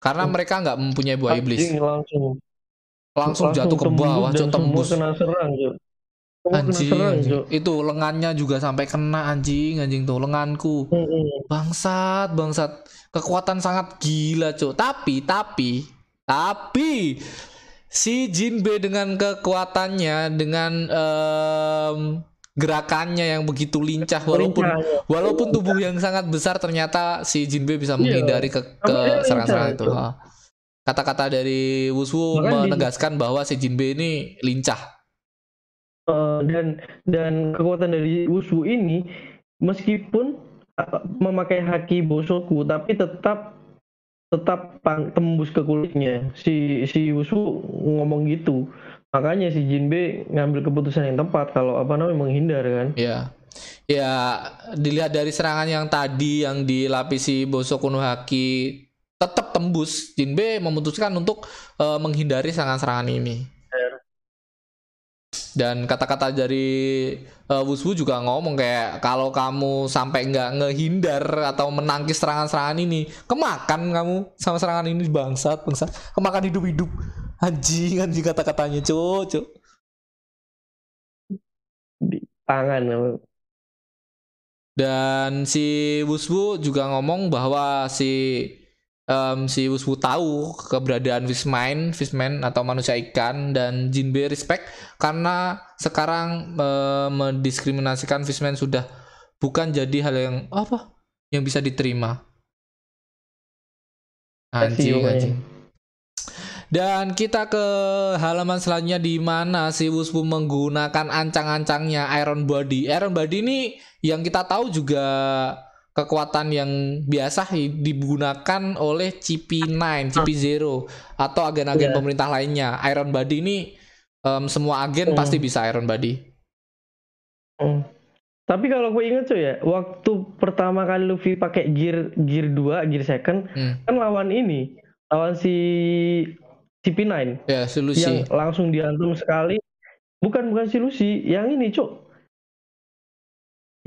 karena Oh. mereka nggak mempunyai buah iblis Anjing, langsung langsung, jatuh ke bawah cuk tembus kena serang, Cuk. Semua kena anjing, serang, anjing. Cuk. itu lengannya juga sampai kena anjing anjing tuh lenganku Mm-mm. bangsat bangsat kekuatan sangat gila cuk tapi tapi tapi si Jinbe dengan kekuatannya dengan em, gerakannya yang begitu lincah walaupun Lincahnya. walaupun tubuh yang sangat besar ternyata si Jinbe bisa Iya. menghindari ke, ke serangan-serangan itu kata-kata dari di- menegaskan bahwa si Jinbe ini lincah Eh, dan dan kekuatan dari Wushu ini meskipun eh, memakai haki Bosoku tapi tetap tetap tembus ke kulitnya. Si si Wushu ngomong gitu. Makanya si Jinbe ngambil keputusan yang tepat kalau apa namanya menghindar kan. Ya. Ya, dilihat dari serangan yang tadi yang dilapisi Boso Kunohaki tetap tembus. Jinbe memutuskan untuk eh, menghindari serangan-serangan ini. Dan kata-kata dari uh, Wuswu juga ngomong kayak kalau kamu sampai nggak ngehindar atau menangkis serangan-serangan ini, kemakan kamu sama serangan ini bangsat, bangsat. Kemakan hidup-hidup. Anjing, anjing kata-katanya, cuk. Di tangan. Dan si Wuswu juga ngomong bahwa si um, si Wuswu tahu keberadaan Fishman, Fishman atau manusia ikan dan Jinbe respect karena sekarang uh, mendiskriminasikan Fishman sudah bukan jadi hal yang apa yang bisa diterima. Anjing, Kasihan. anjing. Dan kita ke halaman selanjutnya di mana si Wuswu menggunakan ancang-ancangnya Iron Body. Iron Body ini yang kita tahu juga kekuatan yang biasa digunakan oleh CP9, CP0 atau agen-agen Iya. pemerintah lainnya. Iron Body ini em, semua agen Hmm. pasti bisa Iron Body. Hmm. Tapi kalau gue inget cuy ya, waktu pertama kali Luffy pakai gear gear 2, gear second, Hmm. kan lawan ini, lawan si CP9 Ya, si Lucy. yang langsung dihantam sekali. Bukan bukan si Lucy, yang ini cuk.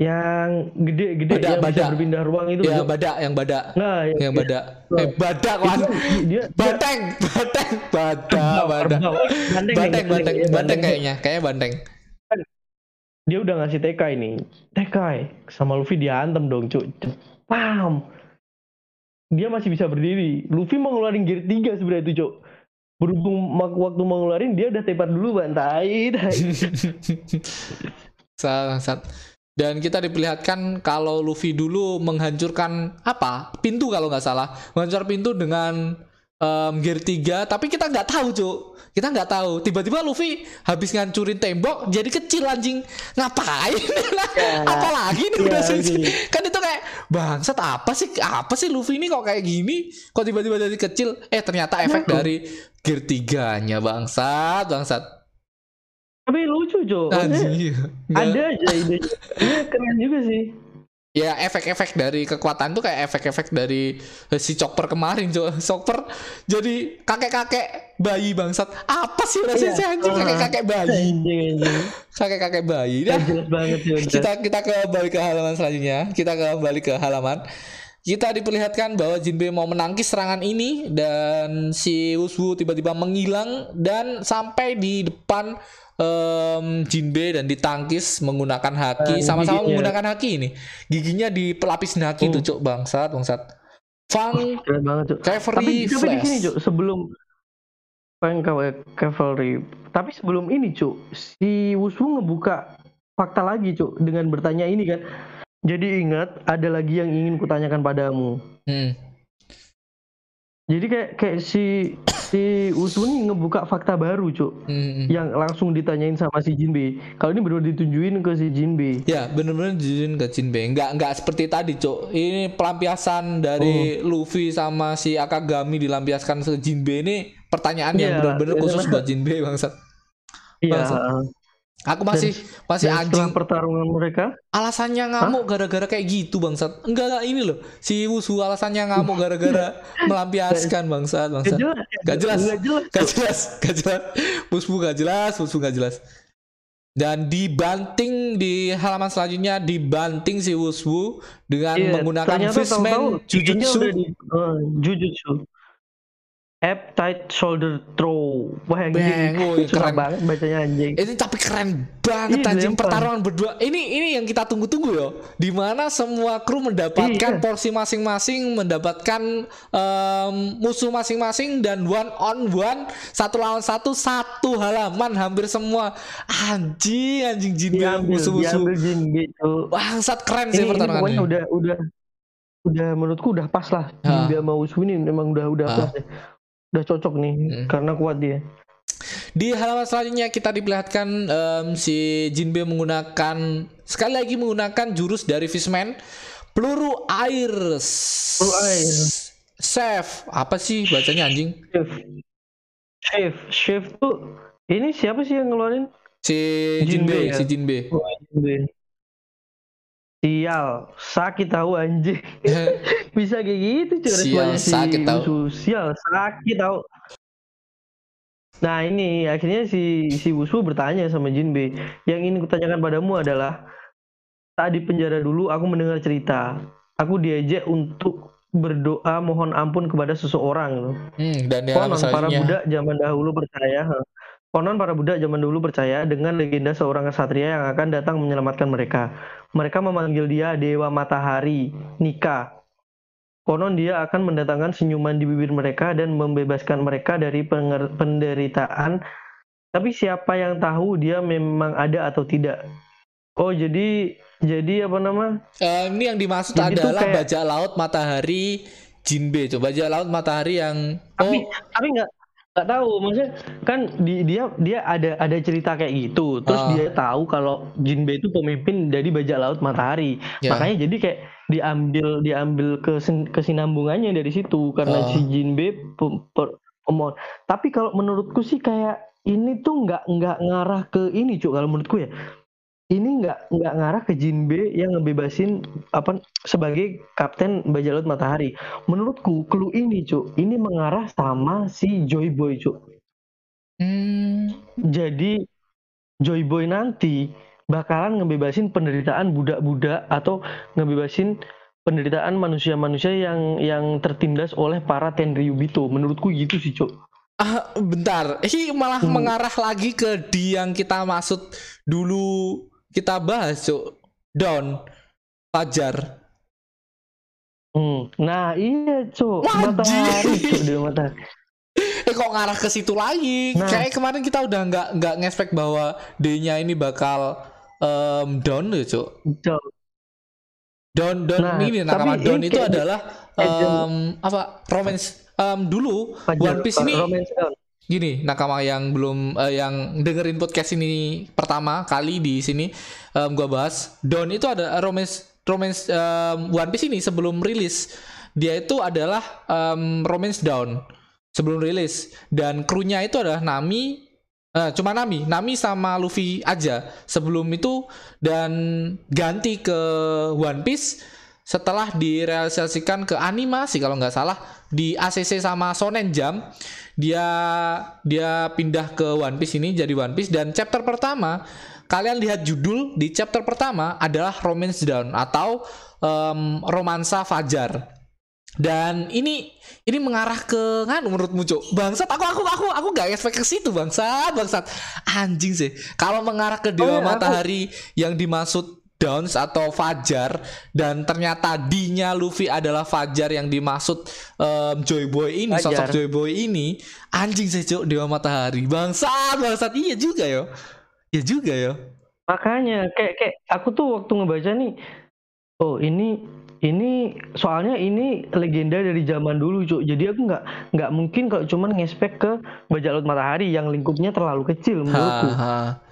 Yang gede-gede Badak, yang bisa badak. berpindah ruang itu. Ya, badak yang badak. Nah, yang, Yang badak. Eh, badak kan. dia Banteng, banteng, badak, badak. Banteng, Banteng, banteng, ya, banteng kayaknya, kayaknya banteng. Dia udah ngasih TK ini. TK sama Luffy dihantam dong, cuk. Pam. Dia masih bisa berdiri. Luffy mau ngeluarin gear 3 sebenarnya itu, cuk. Berhubung waktu mau ngeluarin dia udah tepar dulu, Ban. Tai, tai. [laughs] Dan kita diperlihatkan kalau Luffy dulu menghancurkan apa? Pintu kalau nggak salah. Menghancurkan pintu dengan em, gear 3, tapi kita nggak tahu, Cuk. Kita nggak tahu. Tiba-tiba Luffy habis ngancurin tembok jadi kecil anjing. Ngapain? [laughs] Ya. Apalagi nih Ya, udah sih. Kan itu kayak bangsat apa sih? Apa sih Luffy ini kok kayak gini? Kok tiba-tiba jadi kecil? Eh ternyata efek Nah. dari gear 3-nya bangsat, bangsat. Tapi lucu. Nggak- ada aja ide. Iya, keren juga sih. ya efek-efek dari kekuatan tuh kayak efek-efek dari si Chopper kemarin Cok. Chopper jadi kakek-kakek bayi bangsat apa sih rasanya Iya. anjing kakek-kakek bayi kakek-kakek bayi Ya, jelas banget kita kita kembali ke halaman selanjutnya kita kembali ke halaman kita diperlihatkan bahwa Jinbe mau menangkis serangan ini dan si Wushu tiba-tiba menghilang dan sampai di depan em, Jinbe dan ditangkis menggunakan haki Dan sama-sama menggunakan haki ini giginya dipelapisin haki tuh Hmm. cuk bangsat bangsat Fang Keren banget, cuk. Tapi, Cavalry tapi di Flash sini, Cuk, sebelum Fang Cav- Cavalry. Tapi sebelum ini, Cuk, si Wushu ngebuka fakta lagi, Cuk, dengan bertanya ini kan. Jadi ingat, ada lagi yang ingin kutanyakan padamu. Hmm. Jadi kayak kayak si si Wushu nih ngebuka fakta baru, Cuk. Hmm. Yang langsung ditanyain sama si Jinbe. Kalau ini baru ditunjukin ke si Jinbe. Ya bener-bener jujur ke Jinbe Nggak, nggak seperti tadi cok Ini pelampiasan dari Oh. Luffy sama si Akagami dilampiaskan ke Jinbe ini Pertanyaan yang Iya, bener-bener iya, khusus karena- buat Jinbe bangsat Iya. Aku masih masih Dan anjing pertarungan mereka, Alasannya ngamuk gara-gara kayak gitu bangsat Enggak, enggak ini loh Si Wusu alasannya ngamuk [laughs] gara-gara melampiaskan bangsat bangsat. Gak jelas. Gak jelas. Gak jelas, gak jelas. Musbu gak jelas, musbu gak jelas. Dan dibanting di halaman selanjutnya dibanting si Wuswu dengan Iya, menggunakan Fishman Jujutsu. di- eh, Jujutsu. Tight shoulder throw. Wah, anjing. Bang, keren. banget bacanya anjing. Ini tapi keren banget Iya, anjing pertarungan berdua. Ini ini yang kita tunggu-tunggu yo. Di mana semua kru mendapatkan Iya. porsi masing-masing, mendapatkan em, musuh masing-masing dan one on one satu lawan satu satu halaman hampir semua. Anjing anjing Diambil, musuh-musuh. tuh. Bangsat keren Ini, sih ini pokoknya pertarungannya. udah udah udah menurutku udah pas lah. Jinbe sama Usu ini memang udah udah Ha. pas ya. Udah cocok nih Hmm. karena kuat dia. Di halaman selanjutnya kita diperlihatkan em, si Jinbe menggunakan sekali lagi menggunakan jurus dari Fishman peluru air. Peluru air. chef apa sih bacanya anjing Chef. Chef, chef tuh ini siapa sih yang ngeluarin? si Jinbe Jinbe ya? si Jinbe Oh, Jinbe. Sial, sakit tahu anjing. [laughs] Bisa kayak gitu cuy Sial, si sakit tahu. Sial, sakit tahu. Nah ini akhirnya si si Wusu bertanya sama Jinbe, yang ingin kutanyakan padamu adalah saat di penjara dulu aku mendengar cerita, aku diajak untuk berdoa mohon ampun kepada seseorang. hmm, dan dia Konon para budak zaman dahulu percaya. Konon para budak zaman dulu percaya dengan legenda seorang kesatria yang akan datang menyelamatkan mereka. Mereka memanggil dia Dewa Matahari, Nika. Konon dia akan mendatangkan senyuman di bibir mereka dan membebaskan mereka dari penderitaan. Tapi siapa yang tahu dia memang ada atau tidak? Oh jadi jadi apa nama? Eh, ini yang dimaksud Jadi adalah kayak- bajak laut matahari Jinbe coba bajak laut matahari yang Tapi oh tapi nggak nggak tahu maksudnya kan di, dia dia ada ada cerita kayak gitu terus Ah. dia tahu kalau Jinbe itu pemimpin dari bajak laut matahari Ya. makanya jadi kayak diambil diambil kesin- kesinambungannya dari situ karena Ah. si Jinbe pemohon tapi kalau menurutku sih kayak ini tuh nggak nggak ngarah ke ini cuk kalau menurutku ya ini nggak nggak ngarah ke Jinbe yang ngebebasin apa sebagai kapten bajak laut matahari. Menurutku clue ini cuk ini mengarah sama si Joy Boy cuk. Hmm, jadi Joy Boy nanti bakalan ngebebasin penderitaan budak-budak atau ngebebasin penderitaan manusia-manusia yang yang tertindas oleh para Tenryubito menurutku gitu sih cuk. Ah, bentar. Ini malah Hmm. mengarah lagi ke di yang kita maksud dulu kita bahas cuk. Dawn Fajar. Hmm. nah iya cuk. Matahari cuk dia matahari [laughs] eh kok ngarah ke situ lagi? Nah. kayak kemarin kita udah nggak nggak ngespek bahwa D-nya ini bakal em, down ya cuk? Cuk. Don Don Nah, ini nakama ini itu adalah em, apa? Romance em, dulu. Fajar, One Piece ini Romance Dawn. Gini nakama yang belum eh, yang dengerin podcast ini pertama kali di sini em, gua bahas Don itu ada romance romance em, One Piece ini sebelum rilis. Dia itu adalah em, romance down sebelum rilis. Dan krunya itu adalah Nami eh, cuma Nami Nami sama Luffy aja sebelum itu. Dan ganti ke One Piece setelah direalisasikan ke animasi kalau nggak salah di ACC sama Shonen Jump dia dia pindah ke One Piece ini jadi One Piece. Dan chapter pertama kalian lihat judul di chapter pertama adalah Romance Down atau em, romansa fajar. Dan ini ini mengarah ke nganu menurutmu cuk? Bangsat aku aku aku aku gak expect ke situ bangsat bangsat. Anjing sih. Kalau mengarah ke Oh, dewa ya, aku- matahari yang dimaksud Downs atau Fajar dan ternyata D-nya Luffy adalah Fajar yang dimaksud em, Joy Boy ini Fajar. sosok Joy Boy ini anjing sih cuk dewa matahari bangsat bangsat iya juga yo iya juga yo Makanya kayak kayak aku tuh waktu ngebaca nih, oh ini ini soalnya ini legenda dari zaman dulu cuk. Jadi aku nggak nggak mungkin kalau cuman ngespek ke bajak laut matahari yang lingkupnya terlalu kecil menurutku. Haha.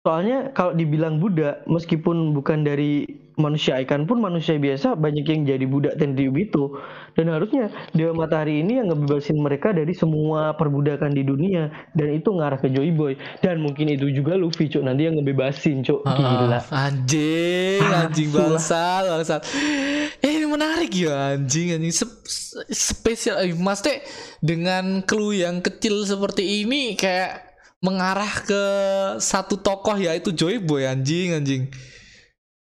Soalnya kalau dibilang budak, meskipun bukan dari manusia ikan pun manusia biasa banyak yang jadi budak Tenryubito. Dan harusnya Dewa Matahari ini yang ngebebasin mereka dari semua perbudakan di dunia. Dan itu ngarah ke Joy Boy. Dan mungkin itu juga Luffy cuk nanti yang ngebebasin cuk. Gila. Ah, anjing, [laughs] anjing Ah, bangsat, bangsat. Eh, ini menarik ya anjing, anjing Sep- se- spesial. Eh, Mas Teh dengan clue yang kecil seperti ini kayak mengarah ke satu tokoh yaitu Joy Boy anjing, anjing.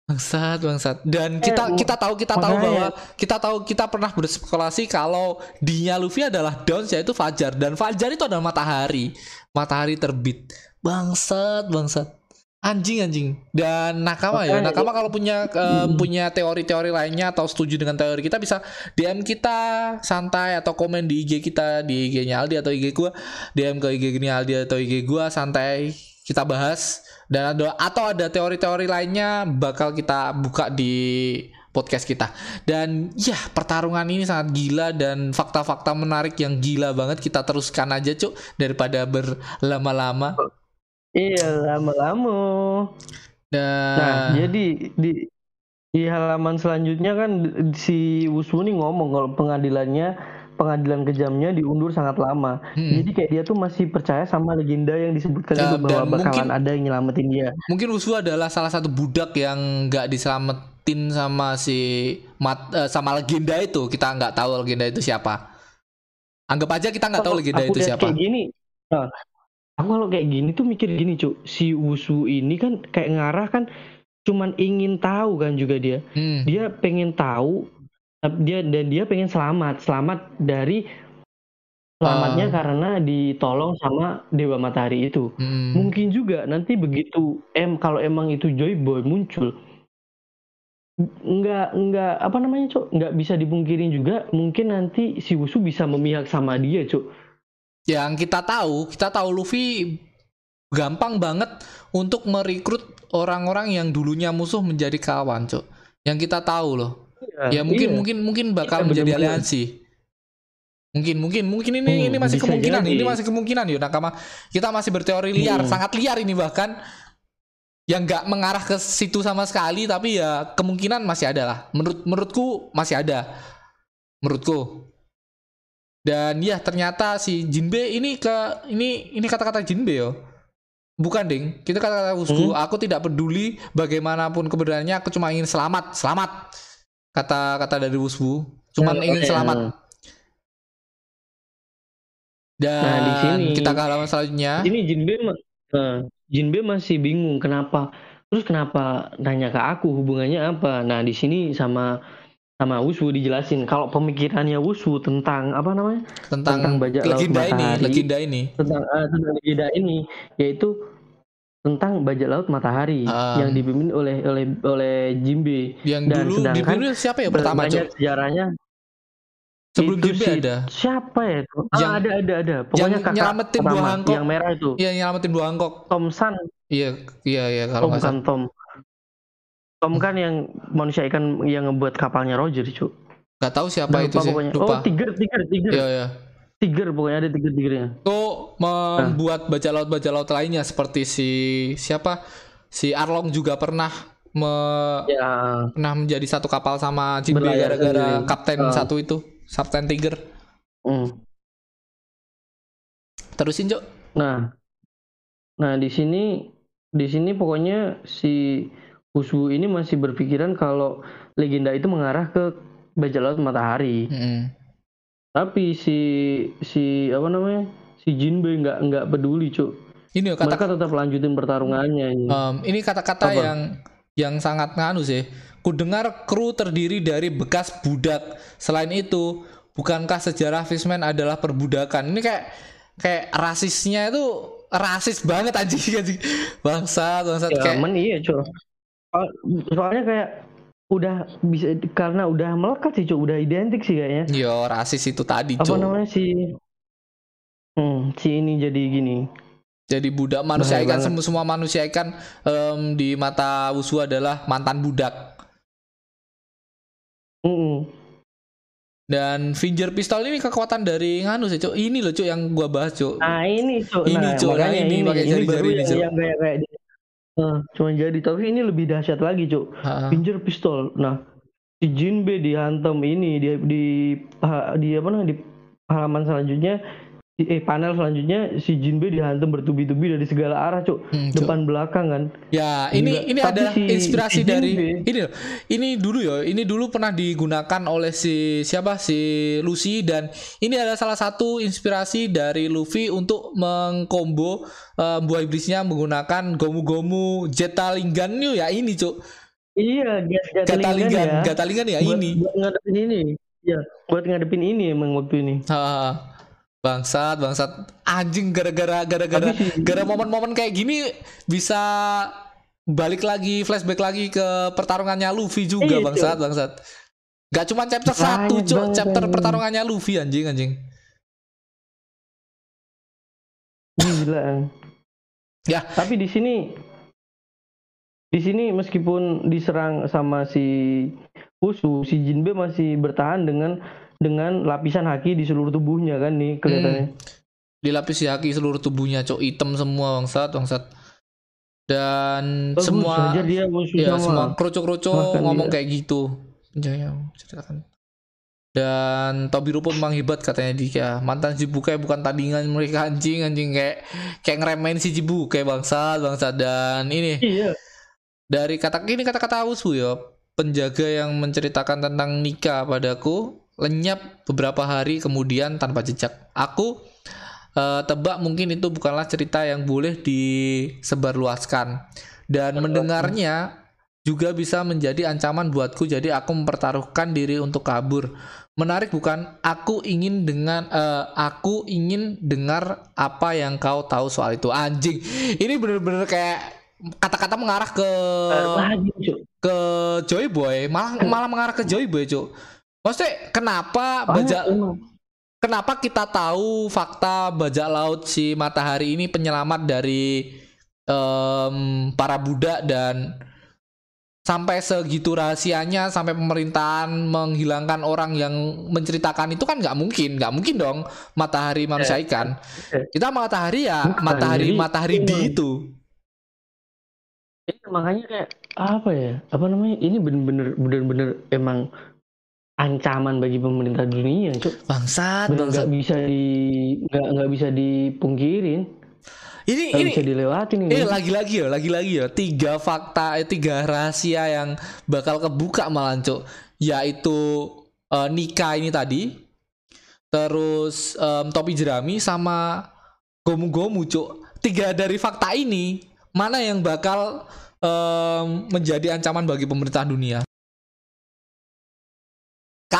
Bangsat, bangsat. Dan kita Eh, kita tahu kita tahu bahwa kita tahu kita pernah berspekulasi kalau dinya Luffy adalah Downs yaitu Fajar dan Fajar itu adalah matahari. Matahari terbit. Bangsat, bangsat. Anjing anjing. Dan nakama ya. Makanya, Nakama kalau punya eh, punya teori-teori lainnya atau setuju dengan teori kita bisa DM kita santai atau komen di IG kita di IG-nya Aldi atau IG gua. DM ke IG-nya Aldi atau IG gua santai. Kita bahas. Dan ada atau ada teori-teori lainnya bakal kita buka di podcast kita. Dan ya pertarungan ini sangat gila dan fakta-fakta menarik yang gila banget. Kita teruskan aja cuk daripada berlama-lama Iya lama-lama. dan Nah, jadi di Di halaman selanjutnya kan si Wuswu nih ngomong kalau pengadilannya pengadilan kejamnya diundur sangat lama. Hmm. Jadi kayak dia tuh masih percaya sama legenda yang disebutkan Ya, itu bahwa dan bakalan mungkin- ada yang nyelamatin dia. Mungkin Wushu adalah salah satu budak yang nggak diselamatin sama si mat, eh, sama legenda itu. Kita nggak tahu legenda itu siapa. Anggap aja kita nggak tahu legenda aku itu siapa. Kayak gini, nah, aku kalau kayak gini tuh mikir gini, Cuk. Si Wushu ini kan kayak ngarah kan cuman ingin tahu kan juga dia. Hmm. Dia pengen tahu tapi dia dan dia pengen selamat, selamat dari selamatnya Ah. karena ditolong sama Dewa Matahari itu. Hmm. Mungkin juga nanti begitu em kalau emang itu Joy Boy muncul nggak nggak apa namanya cok nggak bisa dipungkirin juga mungkin nanti si Wusu bisa memihak sama dia cok Yang kita tahu, kita tahu Luffy gampang banget untuk merekrut orang-orang yang dulunya musuh menjadi kawan, Cok. Yang kita tahu loh. Ya mungkin iya. mungkin mungkin bakal Iya, menjadi benar-benar. aliansi. Mungkin mungkin mungkin ini Hmm, ini masih kemungkinan, jadi. ini masih kemungkinan yuk nakama. Kita masih berteori liar, Hmm. sangat liar ini bahkan yang nggak mengarah ke situ sama sekali tapi ya kemungkinan masih ada lah. Menurut menurutku masih ada. Menurutku. Dan ya ternyata si Jinbe ini ke ini ini kata-kata Jinbe yo. Bukan ding, kita kata-kata Wushu, Hmm. aku tidak peduli bagaimanapun keberadaannya, aku cuma ingin selamat, selamat. Kata-kata dari Wushu, cuman Nah, ingin oke, selamat. nah. Dan Nah, di sini- kita ke halaman selanjutnya. Ini Jinbe nah, Jinbe masih bingung kenapa. Terus kenapa nanya ke aku hubungannya apa? Nah, di sini sama sama Wusu dijelasin kalau pemikirannya Wusu tentang apa namanya? tentang, tentang bajak laut legenda ini, matahari. legenda ini. Tentang ah, tentang legenda ini yaitu tentang bajak laut matahari Ah. yang dipimpin oleh oleh oleh Jinbe. Yang Dan dulu sedangkan dipimpin siapa ya pertama, Banyak Cok? sejarahnya Sebelum itu Jinbe si- ada. Siapa ya itu? Ah, Yang- ada ada ada. Pokoknya yang kakak nyelamatin pertama, buah Hancock. yang merah itu. Iya, nyelamatin buah Hancock. Tom San Iya, iya, iya kalau nggak salah. Tom. Tom kan yang manusia ikan yang ngebuat kapalnya Roger, cu. Nggak tahu siapa Lupa itu sih. pokoknya. Lupa. Oh, Tiger, Tiger, Tiger. Iya, iya. Tiger pokoknya ada tiger-tigernya. Itu membuat bajak laut bajak laut lainnya seperti si siapa? Si Arlong juga pernah me- Ya, pernah menjadi satu kapal sama Berlayar gara-gara kapten Ah. satu itu, Kapten Tiger. mm. Terusin, Cok. Nah. Nah, di sini di sini pokoknya si Uswu ini masih berpikiran kalau legenda itu mengarah ke bajak laut matahari. Mm-mm. Tapi si si apa namanya? Si Jinbe nggak nggak peduli, Cuk. Ini kata Mereka tetap lanjutin pertarungannya ini. Em, ini kata-kata yang yang sangat nganu sih. Kudengar kru terdiri dari bekas budak. Selain itu, bukankah sejarah Fishman adalah perbudakan? Ini kayak kayak rasisnya itu rasis banget anjing anjing. Bangsat, bangsat Ya, kayak iya. Soal- Soalnya kayak udah bisa karena udah melekat sih, Cuk. Udah identik sih kayaknya. yo rasis itu tadi, Apa Cuk. namanya si Hmm, si ini jadi gini. Jadi budak manusia Bahaya ikan semua semua manusia ikan em, di mata Wusu adalah mantan budak. Mm-mm. Dan Finger Pistol ini kekuatan dari nganu sih, Cuk. Ini loh, Cuk, yang gua bahas, Cuk. Nah, ini, Cuk. Ini, nah, Cuk. Nah, makanya ini, pakai jari-jari ini, yang, Cuk. yang kayak kayak di- Eh, cuma jadi tapi ini lebih dahsyat lagi, Cuk. Pinjer pistol. Nah, si Jinbe dihantam ini di di di apa namanya di halaman selanjutnya eh panel selanjutnya si Jinbe dihantam bertubi-tubi dari segala arah, Cuk. Hmm, Cuk. Depan belakang kan. Ya, ini Gila. ini Tapi adalah si- inspirasi si dari Jinbe- ini loh. Ini dulu ya, ini dulu pernah digunakan oleh si siapa? Si Lucy dan ini adalah salah satu inspirasi dari Luffy untuk mengkombo eh, buah iblisnya menggunakan gomu-gomu Jetalingan yuk ya ini, Cuk. Iya, gas Gatalingan, ya. Gatalingan ya buat, ini. buat ngadepin ini. Ya, buat ngadepin ini emang waktu ini. Ha, bangsat, bangsat. Anjing gara-gara gara-gara gara momen-momen kayak gini bisa balik lagi flashback lagi ke pertarungannya Luffy juga Iya, bangsat, bangsat. Gak cuma chapter Banyak 1, Cuk, chapter pertarungannya Luffy anjing anjing. Gila. Ya. Tapi di sini di sini meskipun diserang sama si Usu, si Jinbe masih bertahan dengan dengan lapisan haki di seluruh tubuhnya kan nih kelihatannya. Dilapisi haki seluruh tubuhnya, Cuk, hitam semua bangsat, bangsat. dan Bagus semua dia ya semua Makan ngomong dia. kayak gitu Jaya ceritakan dan Tobiro pun memang hebat katanya dia mantan Jibukai bukan tandingan mereka anjing anjing kayak kayak ngeremehin si Jibukai bangsa bangsa dan ini Iya. dari kata ini kata-kata Usu ya penjaga yang menceritakan tentang nikah padaku lenyap beberapa hari kemudian tanpa jejak. Aku eh, tebak mungkin itu bukanlah cerita yang boleh disebarluaskan. Dan mendengarnya juga bisa menjadi ancaman buatku jadi aku mempertaruhkan diri untuk kabur. Menarik bukan? Aku ingin dengan eh, aku ingin dengar apa yang kau tahu soal itu. Anjing ini bener-bener kayak kata-kata mengarah ke ke Joy Boy. Malah malah mengarah ke Joy Boy cuk maksudnya kenapa bajak emang kenapa kita tahu fakta bajak laut si matahari ini penyelamat dari em, para budak dan sampai segitu rahasianya sampai pemerintahan menghilangkan orang yang menceritakan itu kan nggak mungkin nggak mungkin dong matahari manusia ikan Eh. kita matahari ya Bukan, matahari jadi matahari di emang- itu Iya, makanya kayak apa ya? Apa namanya? Ini bener-bener bener-bener emang ancaman bagi pemerintah dunia, Cuk. bangsat Bener bangsat nggak bisa di nggak nggak bisa dipungkirin, ini nggak ini bisa dilewatin ini. Eh lagi-lagi ya, lagi-lagi ya. Tiga fakta, eh, tiga rahasia yang bakal kebuka malah cuk. Yaitu eh, nikah ini tadi, terus em, topi jerami sama gomu-gomu cuk. Tiga dari fakta ini mana yang bakal em, menjadi ancaman bagi pemerintah dunia?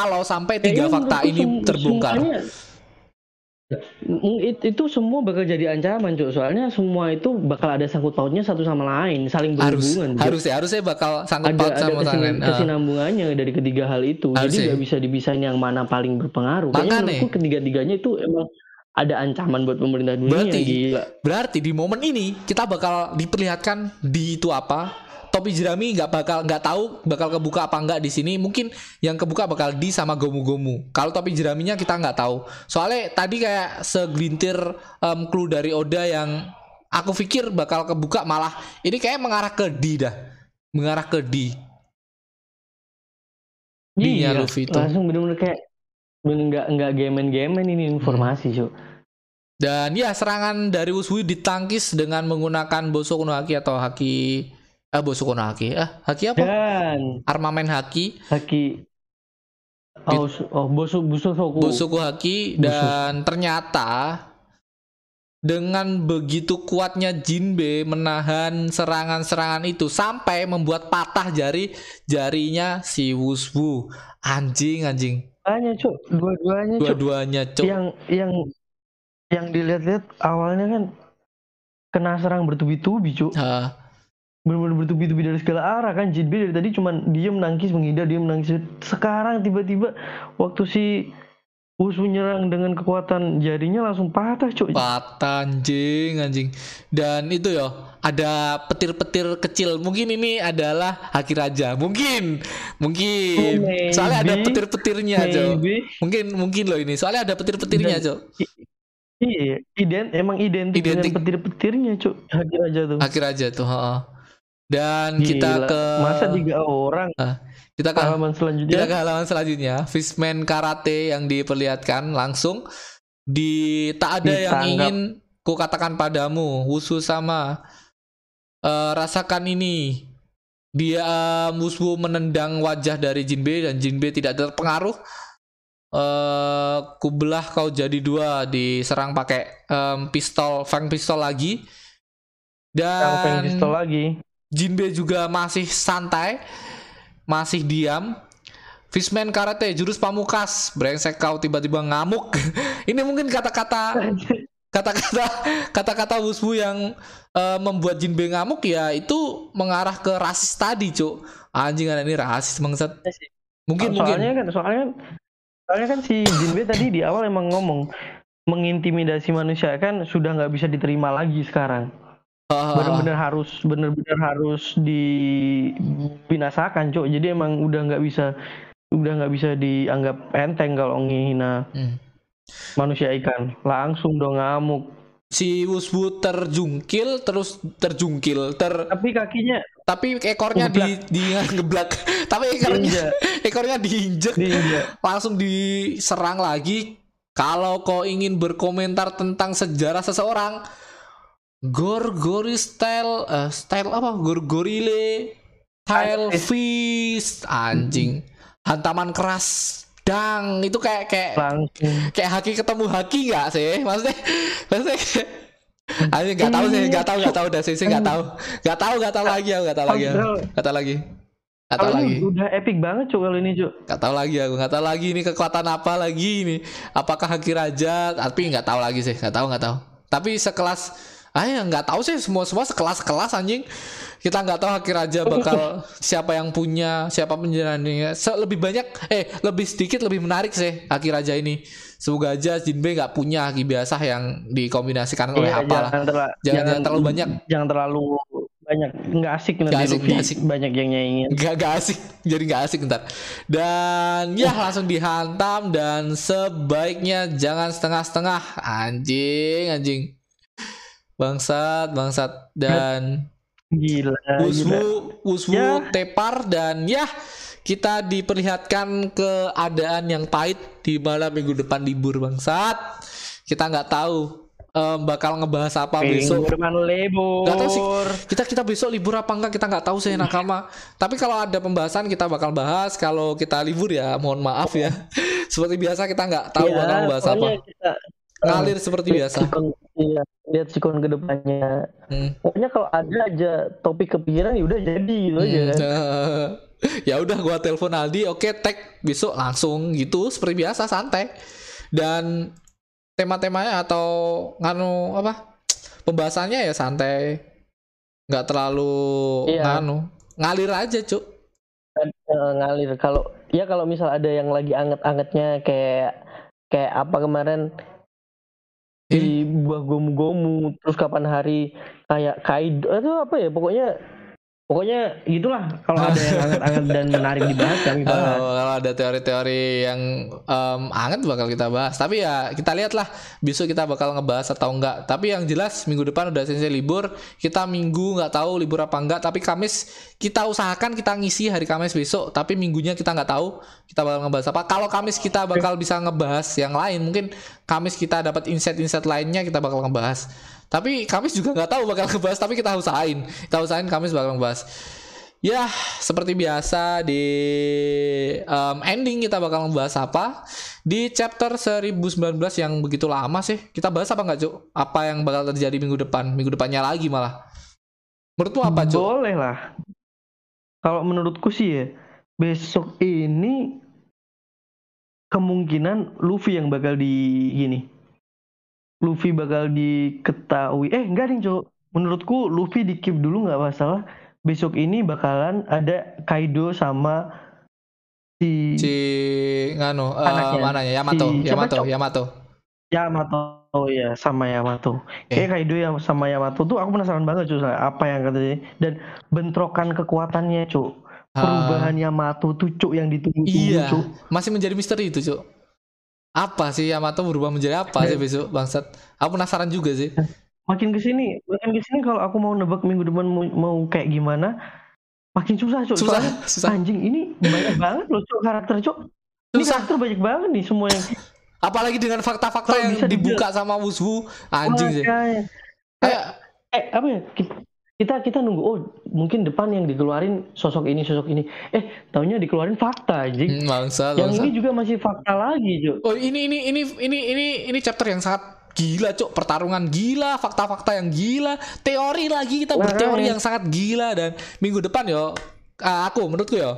Kalau sampai tiga fakta ini sem- terbongkar, semuanya- it- itu semua bakal jadi ancaman, Cuk. Soalnya semua itu bakal ada sangkut pautnya satu sama lain, saling harus berhubungan. Harus ya harusnya bakal sangkut ada paut ada sama kesin-. Eh, kesinambungannya dari ketiga hal itu. Harusnya. Jadi nggak bisa dipisahin yang mana paling berpengaruh. Kayaknya Makanya. menurutku ketiga-tiganya itu emang ada ancaman buat pemerintah dunia. Berarti- gila. Berarti di momen ini kita bakal diperlihatkan di itu apa? Topi jerami nggak bakal nggak tahu bakal kebuka apa nggak di sini. Mungkin yang kebuka bakal di sama gomu-gomu. Kalau topi jeraminya kita nggak tahu. Soalnya tadi kayak segelintir em, clue dari Oda yang aku pikir bakal kebuka malah ini kayak mengarah ke D dah. Mengarah ke D. Di-nya Luffy itu. Iya, langsung bener-bener kayak bener nggak nggak gemen-gemen ini informasi, Cuk. Dan ya serangan dari Usui ditangkis dengan menggunakan Bosoku no Haki atau Haki eh Bosoku no Haki. Eh, Haki apa? Dan Armamen Haki. Haki Oh, oh bosu busoku. Bosoku Haki dan ternyata dengan begitu kuatnya Jinbe menahan serangan-serangan itu sampai membuat patah jari jarinya si Wuswu. Anjing anjing. Dua-duanya, Cuk. Dua-duanya, Cuk. Dua-duanya cuk. Yang yang yang dilihat-lihat awalnya kan kena serang bertubi-tubi, Cuk. Ah, benar-benar bertubi-tubi dari segala arah kan Jinbe dari tadi cuman diem nangkis menghindar diem nangkis sekarang tiba-tiba waktu si Usu nyerang dengan kekuatan jarinya langsung patah cuy. Patah anjing anjing. Dan itu ya ada petir-petir kecil. Mungkin ini adalah Haki Raja mungkin mungkin. Oh, soalnya ada petir-petirnya Maybe. mungkin mungkin loh ini. Soalnya ada petir-petirnya Jo. iya ident emang identik, Identik. dengan petir-petirnya cuy. Haki Raja tuh. Haki Raja tuh heeh. Dan kita Gila. ke masa tiga orang? Kita ke halaman kita selanjutnya ke halaman selanjutnya. Fishman Karate yang diperlihatkan langsung di tak ada yang Ditangkap. ingin ku katakan padamu Wusu sama Eh, rasakan ini. Dia Wusu menendang wajah dari Jinbe dan Jinbe tidak terpengaruh. Eh kubelah kau jadi dua diserang pakai em, pistol fang pistol lagi. Yang dan pistol lagi Jinbe juga masih santai, masih diam. Fishman Karate jurus pamukas, brengsek kau tiba-tiba ngamuk. [laughs] Ini mungkin kata-kata kata-kata kata-kata Wusbu yang eh, membuat Jinbe ngamuk ya itu mengarah ke rasis tadi, Cuk. Anjing anak ini rasis bangsat. Mungkin mungkin. soalnya kan soalnya kan soalnya kan si Jinbe tadi di awal emang ngomong mengintimidasi manusia kan sudah nggak bisa diterima lagi sekarang [laughs] Benar-benar harus benar-benar harus dibinasakan cok jadi emang udah nggak bisa udah nggak bisa dianggap enteng kalau ngehina Hmm. manusia ikan. Langsung dong ngamuk. Si Wusbu terjungkil terus terjungkil ter Tapi kakinya tapi ekornya di di [laughs] ngeblak. Tapi ekornya [laughs] ekornya diinjek. Diinjak. langsung diserang lagi. Kalau kau ingin berkomentar tentang sejarah seseorang Gorgori style eh, style apa? Gorgorile style fist anjing. Hantaman keras dang. Itu kayak kayak langsung. kayak haki ketemu haki nggak sih? [laughs] Maksudnya maksudnya Ayo nggak tahu sih nggak tahu nggak tahu dah sih nggak tahu. Nggak tahu nggak tahu lagi aku nggak tahu lagi. Aku. Nggak tahu lagi. Nggak tahu lagi. udah epic banget cuk kalau ini cuk. nggak tahu lagi aku nggak tahu lagi ini kekuatan apa lagi ini. Apakah haki raja tapi nggak tahu lagi sih nggak tahu nggak tahu. Tapi sekelas ah ya nggak tahu sih semua semua sekelas kelas anjing. Kita nggak tahu haki raja bakal [laughs] siapa yang punya siapa penjalannya lebih banyak eh lebih sedikit lebih menarik sih haki raja ini. Semoga aja Jinbe nggak punya haki biasa yang dikombinasikan oleh Iya, apa lah. jangan, terla- Jangan- jangan terlalu banyak. Jangan terlalu banyak nggak asik nanti Nggak asik, nggak asik. banyak yang nyaingin. Gak, gak asik. Jadi gak asik ntar dan ya langsung dihantam dan sebaiknya jangan setengah-setengah. Anjing anjing bangsat bangsat dan Gila, gila. Wuswu Wuswu Ya. tepar dan ya kita diperlihatkan keadaan yang pahit di malam minggu depan libur bangsat kita nggak tahu em, bakal ngebahas apa besok libur. Gak tahu sih kita kita besok libur apa enggak kita nggak tahu sih nakama. Tapi kalau ada pembahasan kita bakal bahas. Kalau kita libur ya mohon maaf ya. [laughs] Seperti biasa kita nggak tahu Iya, bakal bahas apa. Kita, Ngalir seperti biasa. [laughs] iya, lihat sikon ke depannya. Hmm. Pokoknya kalau ada aja topik kepikiran ya udah jadi gitu aja. Hmm, eh, [laughs] ya udah gua telepon Aldi, oke tag besok langsung gitu seperti biasa santai. Dan tema-temanya atau nganu apa? Pembahasannya ya santai. nggak terlalu Iya. nganu. Ngalir aja, Cuk. Eh, ngalir kalau ya kalau misal ada yang lagi anget-angetnya kayak kayak apa kemarin di buah gomu-gomu terus kapan hari kayak kaido itu apa ya pokoknya pokoknya gitulah kalau ada yang anget-anget dan menarik dibahas kami [laughs] bahas Oh, kalau ada teori-teori yang em, hangat bakal kita bahas. Tapi ya kita lihatlah besok kita bakal ngebahas atau enggak. Tapi yang jelas minggu depan udah selesai libur. Kita minggu nggak tahu libur apa enggak. Tapi Kamis kita usahakan kita ngisi hari Kamis besok. Tapi minggunya kita nggak tahu kita bakal ngebahas apa. Kalau Kamis kita bakal bisa ngebahas yang lain. Mungkin Kamis kita dapat insight-insight lainnya kita bakal ngebahas. Tapi Kamis juga nggak tahu bakal ngebahas. Tapi kita usahain. Kita usahain Kamis bakal ngebahas. Ya, seperti biasa di em, ending kita bakal ngebahas apa di chapter 1019 yang begitu lama sih. Kita bahas apa nggak, Cuk? Apa yang bakal terjadi minggu depan? Minggu depannya lagi malah. Menurutmu apa, Cuk? boleh lah kalau menurutku sih ya besok ini kemungkinan Luffy yang bakal di gini Luffy bakal diketahui eh enggak nih cok menurutku Luffy di keep dulu nggak masalah besok ini bakalan ada Kaido sama si, Si nganu Anaknya. mananya Yamato, Si- siapa, Yamato, Cuk? Yamato. Yamato oh ya sama Yamato Eh. kayak Kaido yang sama Yamato tuh aku penasaran banget cuy apa yang katanya dan bentrokan kekuatannya Ah, perubahan Yamato tuh cuk yang ditunggu-tunggu iya, cuk masih menjadi misteri itu, Cuk. Apa sih Yamato berubah menjadi apa sih besok, bangsat? Aku penasaran juga sih. makin ke sini makin ke sini kalau aku mau nebak minggu depan mau, mau kayak gimana makin susah cuk Susah, Soalnya, susah. anjing ini banyak banget loh cuk karakter ini Susah. karakter banyak banget nih semua yang Apalagi dengan fakta-fakta yang dibuka sama Wushu, anjing sih. Makanya. Kayak eh apa ya kita kita nunggu oh mungkin depan yang dikeluarin sosok ini sosok ini. Eh taunya dikeluarin fakta anjing. Hmm, bangsa, yang bangsa. ini juga masih fakta lagi cuk. Oh ini ini ini ini ini ini chapter yang sangat gila cok pertarungan gila fakta-fakta yang gila teori lagi. Kita Nah, berteori kan. yang sangat gila dan minggu depan yo ah, aku menurutku yo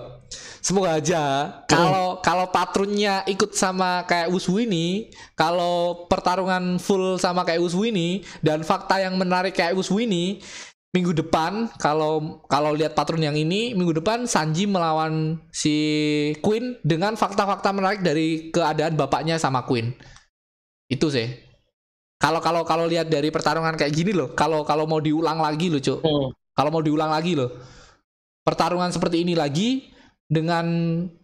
semoga aja kalau kalau patrunnya ikut sama kayak Wushu ini kalau pertarungan full sama kayak Wushu ini dan fakta yang menarik kayak Wushu ini minggu depan kalau kalau lihat patrun yang ini minggu depan Sanji melawan si Queen dengan fakta-fakta menarik dari keadaan bapaknya sama Queen. Itu sih. Kalau kalau kalau lihat dari pertarungan kayak gini loh kalau kalau mau diulang lagi loh cuk. Hmm. kalau mau diulang lagi loh. Pertarungan seperti ini lagi dengan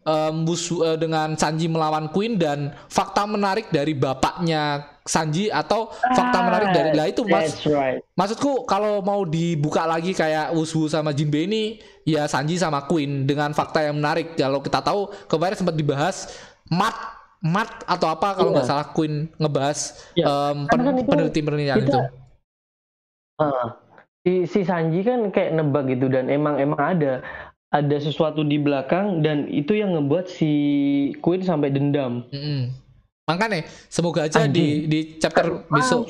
um, musuh uh, dengan Sanji melawan Queen dan fakta menarik dari bapaknya Sanji atau fakta menarik dari lah itu mas right. maksudku kalau mau dibuka lagi kayak Wushu sama Jinbe ini ya Sanji sama Queen dengan fakta yang menarik kalau kita tahu kemarin sempat dibahas mat mat atau apa kalau nggak Iya. salah Queen ngebahas Iya. um, kan itu peneliti-penelitian kita- itu Ah, si si Sanji kan kayak nebak gitu dan emang emang ada ada sesuatu di belakang dan itu yang ngebuat si Queen sampai dendam. Mm-mm. makanya semoga aja di Anjing. di chapter besok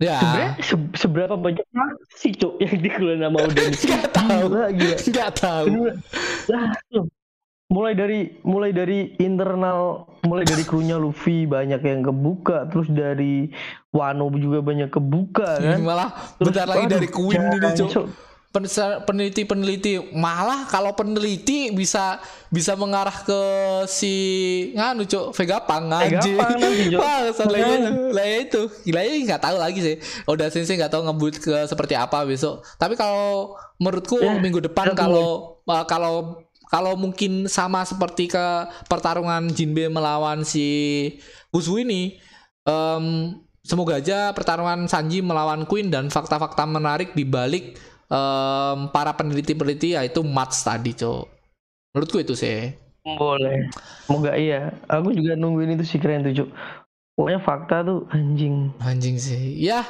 ya Sebenarnya se- seberapa banyak sih cuk [laughs] yang dikeluarin sama Oden? [laughs] Nggak tahu. Gila, gila. nggak tahu. Mulai dari mulai dari internal, mulai dari krunya Luffy banyak yang kebuka, terus dari Wano juga banyak kebuka kan. malah Terus, bentar lagi aduh, dari Queen ini. Peneliti- peneliti-peneliti. Malah kalau peneliti bisa bisa mengarah ke si nganu cuk Vegapunk nanti, Cuk. wah salah itu Makanya. lah ya itu. Gila ya nggak tahu lagi sih. Udah sensei nggak tahu ngebut ke seperti apa besok. Tapi kalau menurutku Ya, minggu depan kalau uh, kalau kalau mungkin sama seperti ke pertarungan Jinbe melawan si Uzu ini em, semoga aja pertarungan Sanji melawan Queen dan fakta-fakta menarik di balik em, para peneliti-peneliti yaitu Mats tadi, Cok. Menurutku itu sih. Boleh. Semoga iya. Aku juga nungguin itu sih keren tuh, Cuk. Pokoknya fakta tuh anjing. Anjing sih. Ya,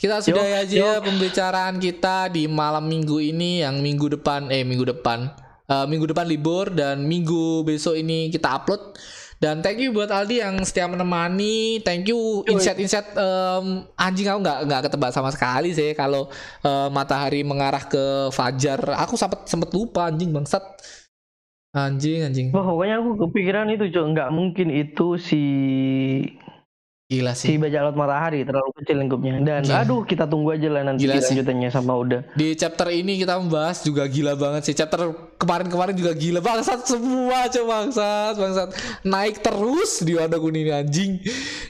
kita sudah aja pembicaraan kita di malam minggu ini yang minggu depan eh minggu depan eh, minggu depan libur dan minggu besok ini kita upload. Dan thank you buat Aldi yang setia menemani. Thank you insight-insight em, anjing aku nggak nggak ketebak sama sekali sih kalau eh, matahari mengarah ke fajar. Aku sempat sempat lupa anjing bangsat. Anjing anjing. Wah, pokoknya aku kepikiran itu, Cuk. Nggak mungkin itu si Gila si sih. bajak laut matahari terlalu kecil lingkupnya. Dan Gila. aduh, kita tunggu aja lah nanti Gila sih. lanjutannya sama udah. Di chapter ini kita membahas juga gila banget sih. Chapter kemarin-kemarin juga gila bangsat semua coba bangsat, bangsat. Naik terus di Wano Kuni ini anjing.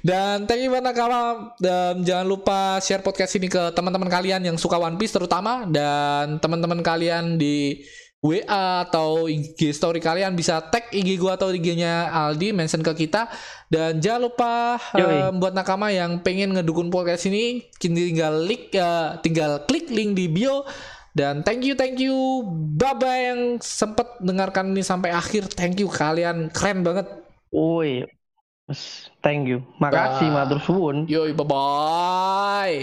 Dan thank you banget Nakama. Dan jangan lupa share podcast ini ke teman-teman kalian yang suka One Piece terutama dan teman-teman kalian di WA atau IG story kalian bisa tag IG gua atau IG-nya Aldi mention ke kita dan jangan lupa Yoi. em, buat nakama yang pengen ngedukung podcast ini tinggal link eh, tinggal klik link di bio dan thank you thank you bye bye yang sempet dengarkan ini sampai akhir thank you kalian keren banget Woi. Thank you. Makasih, Bah. matur suwun. yoi bye bye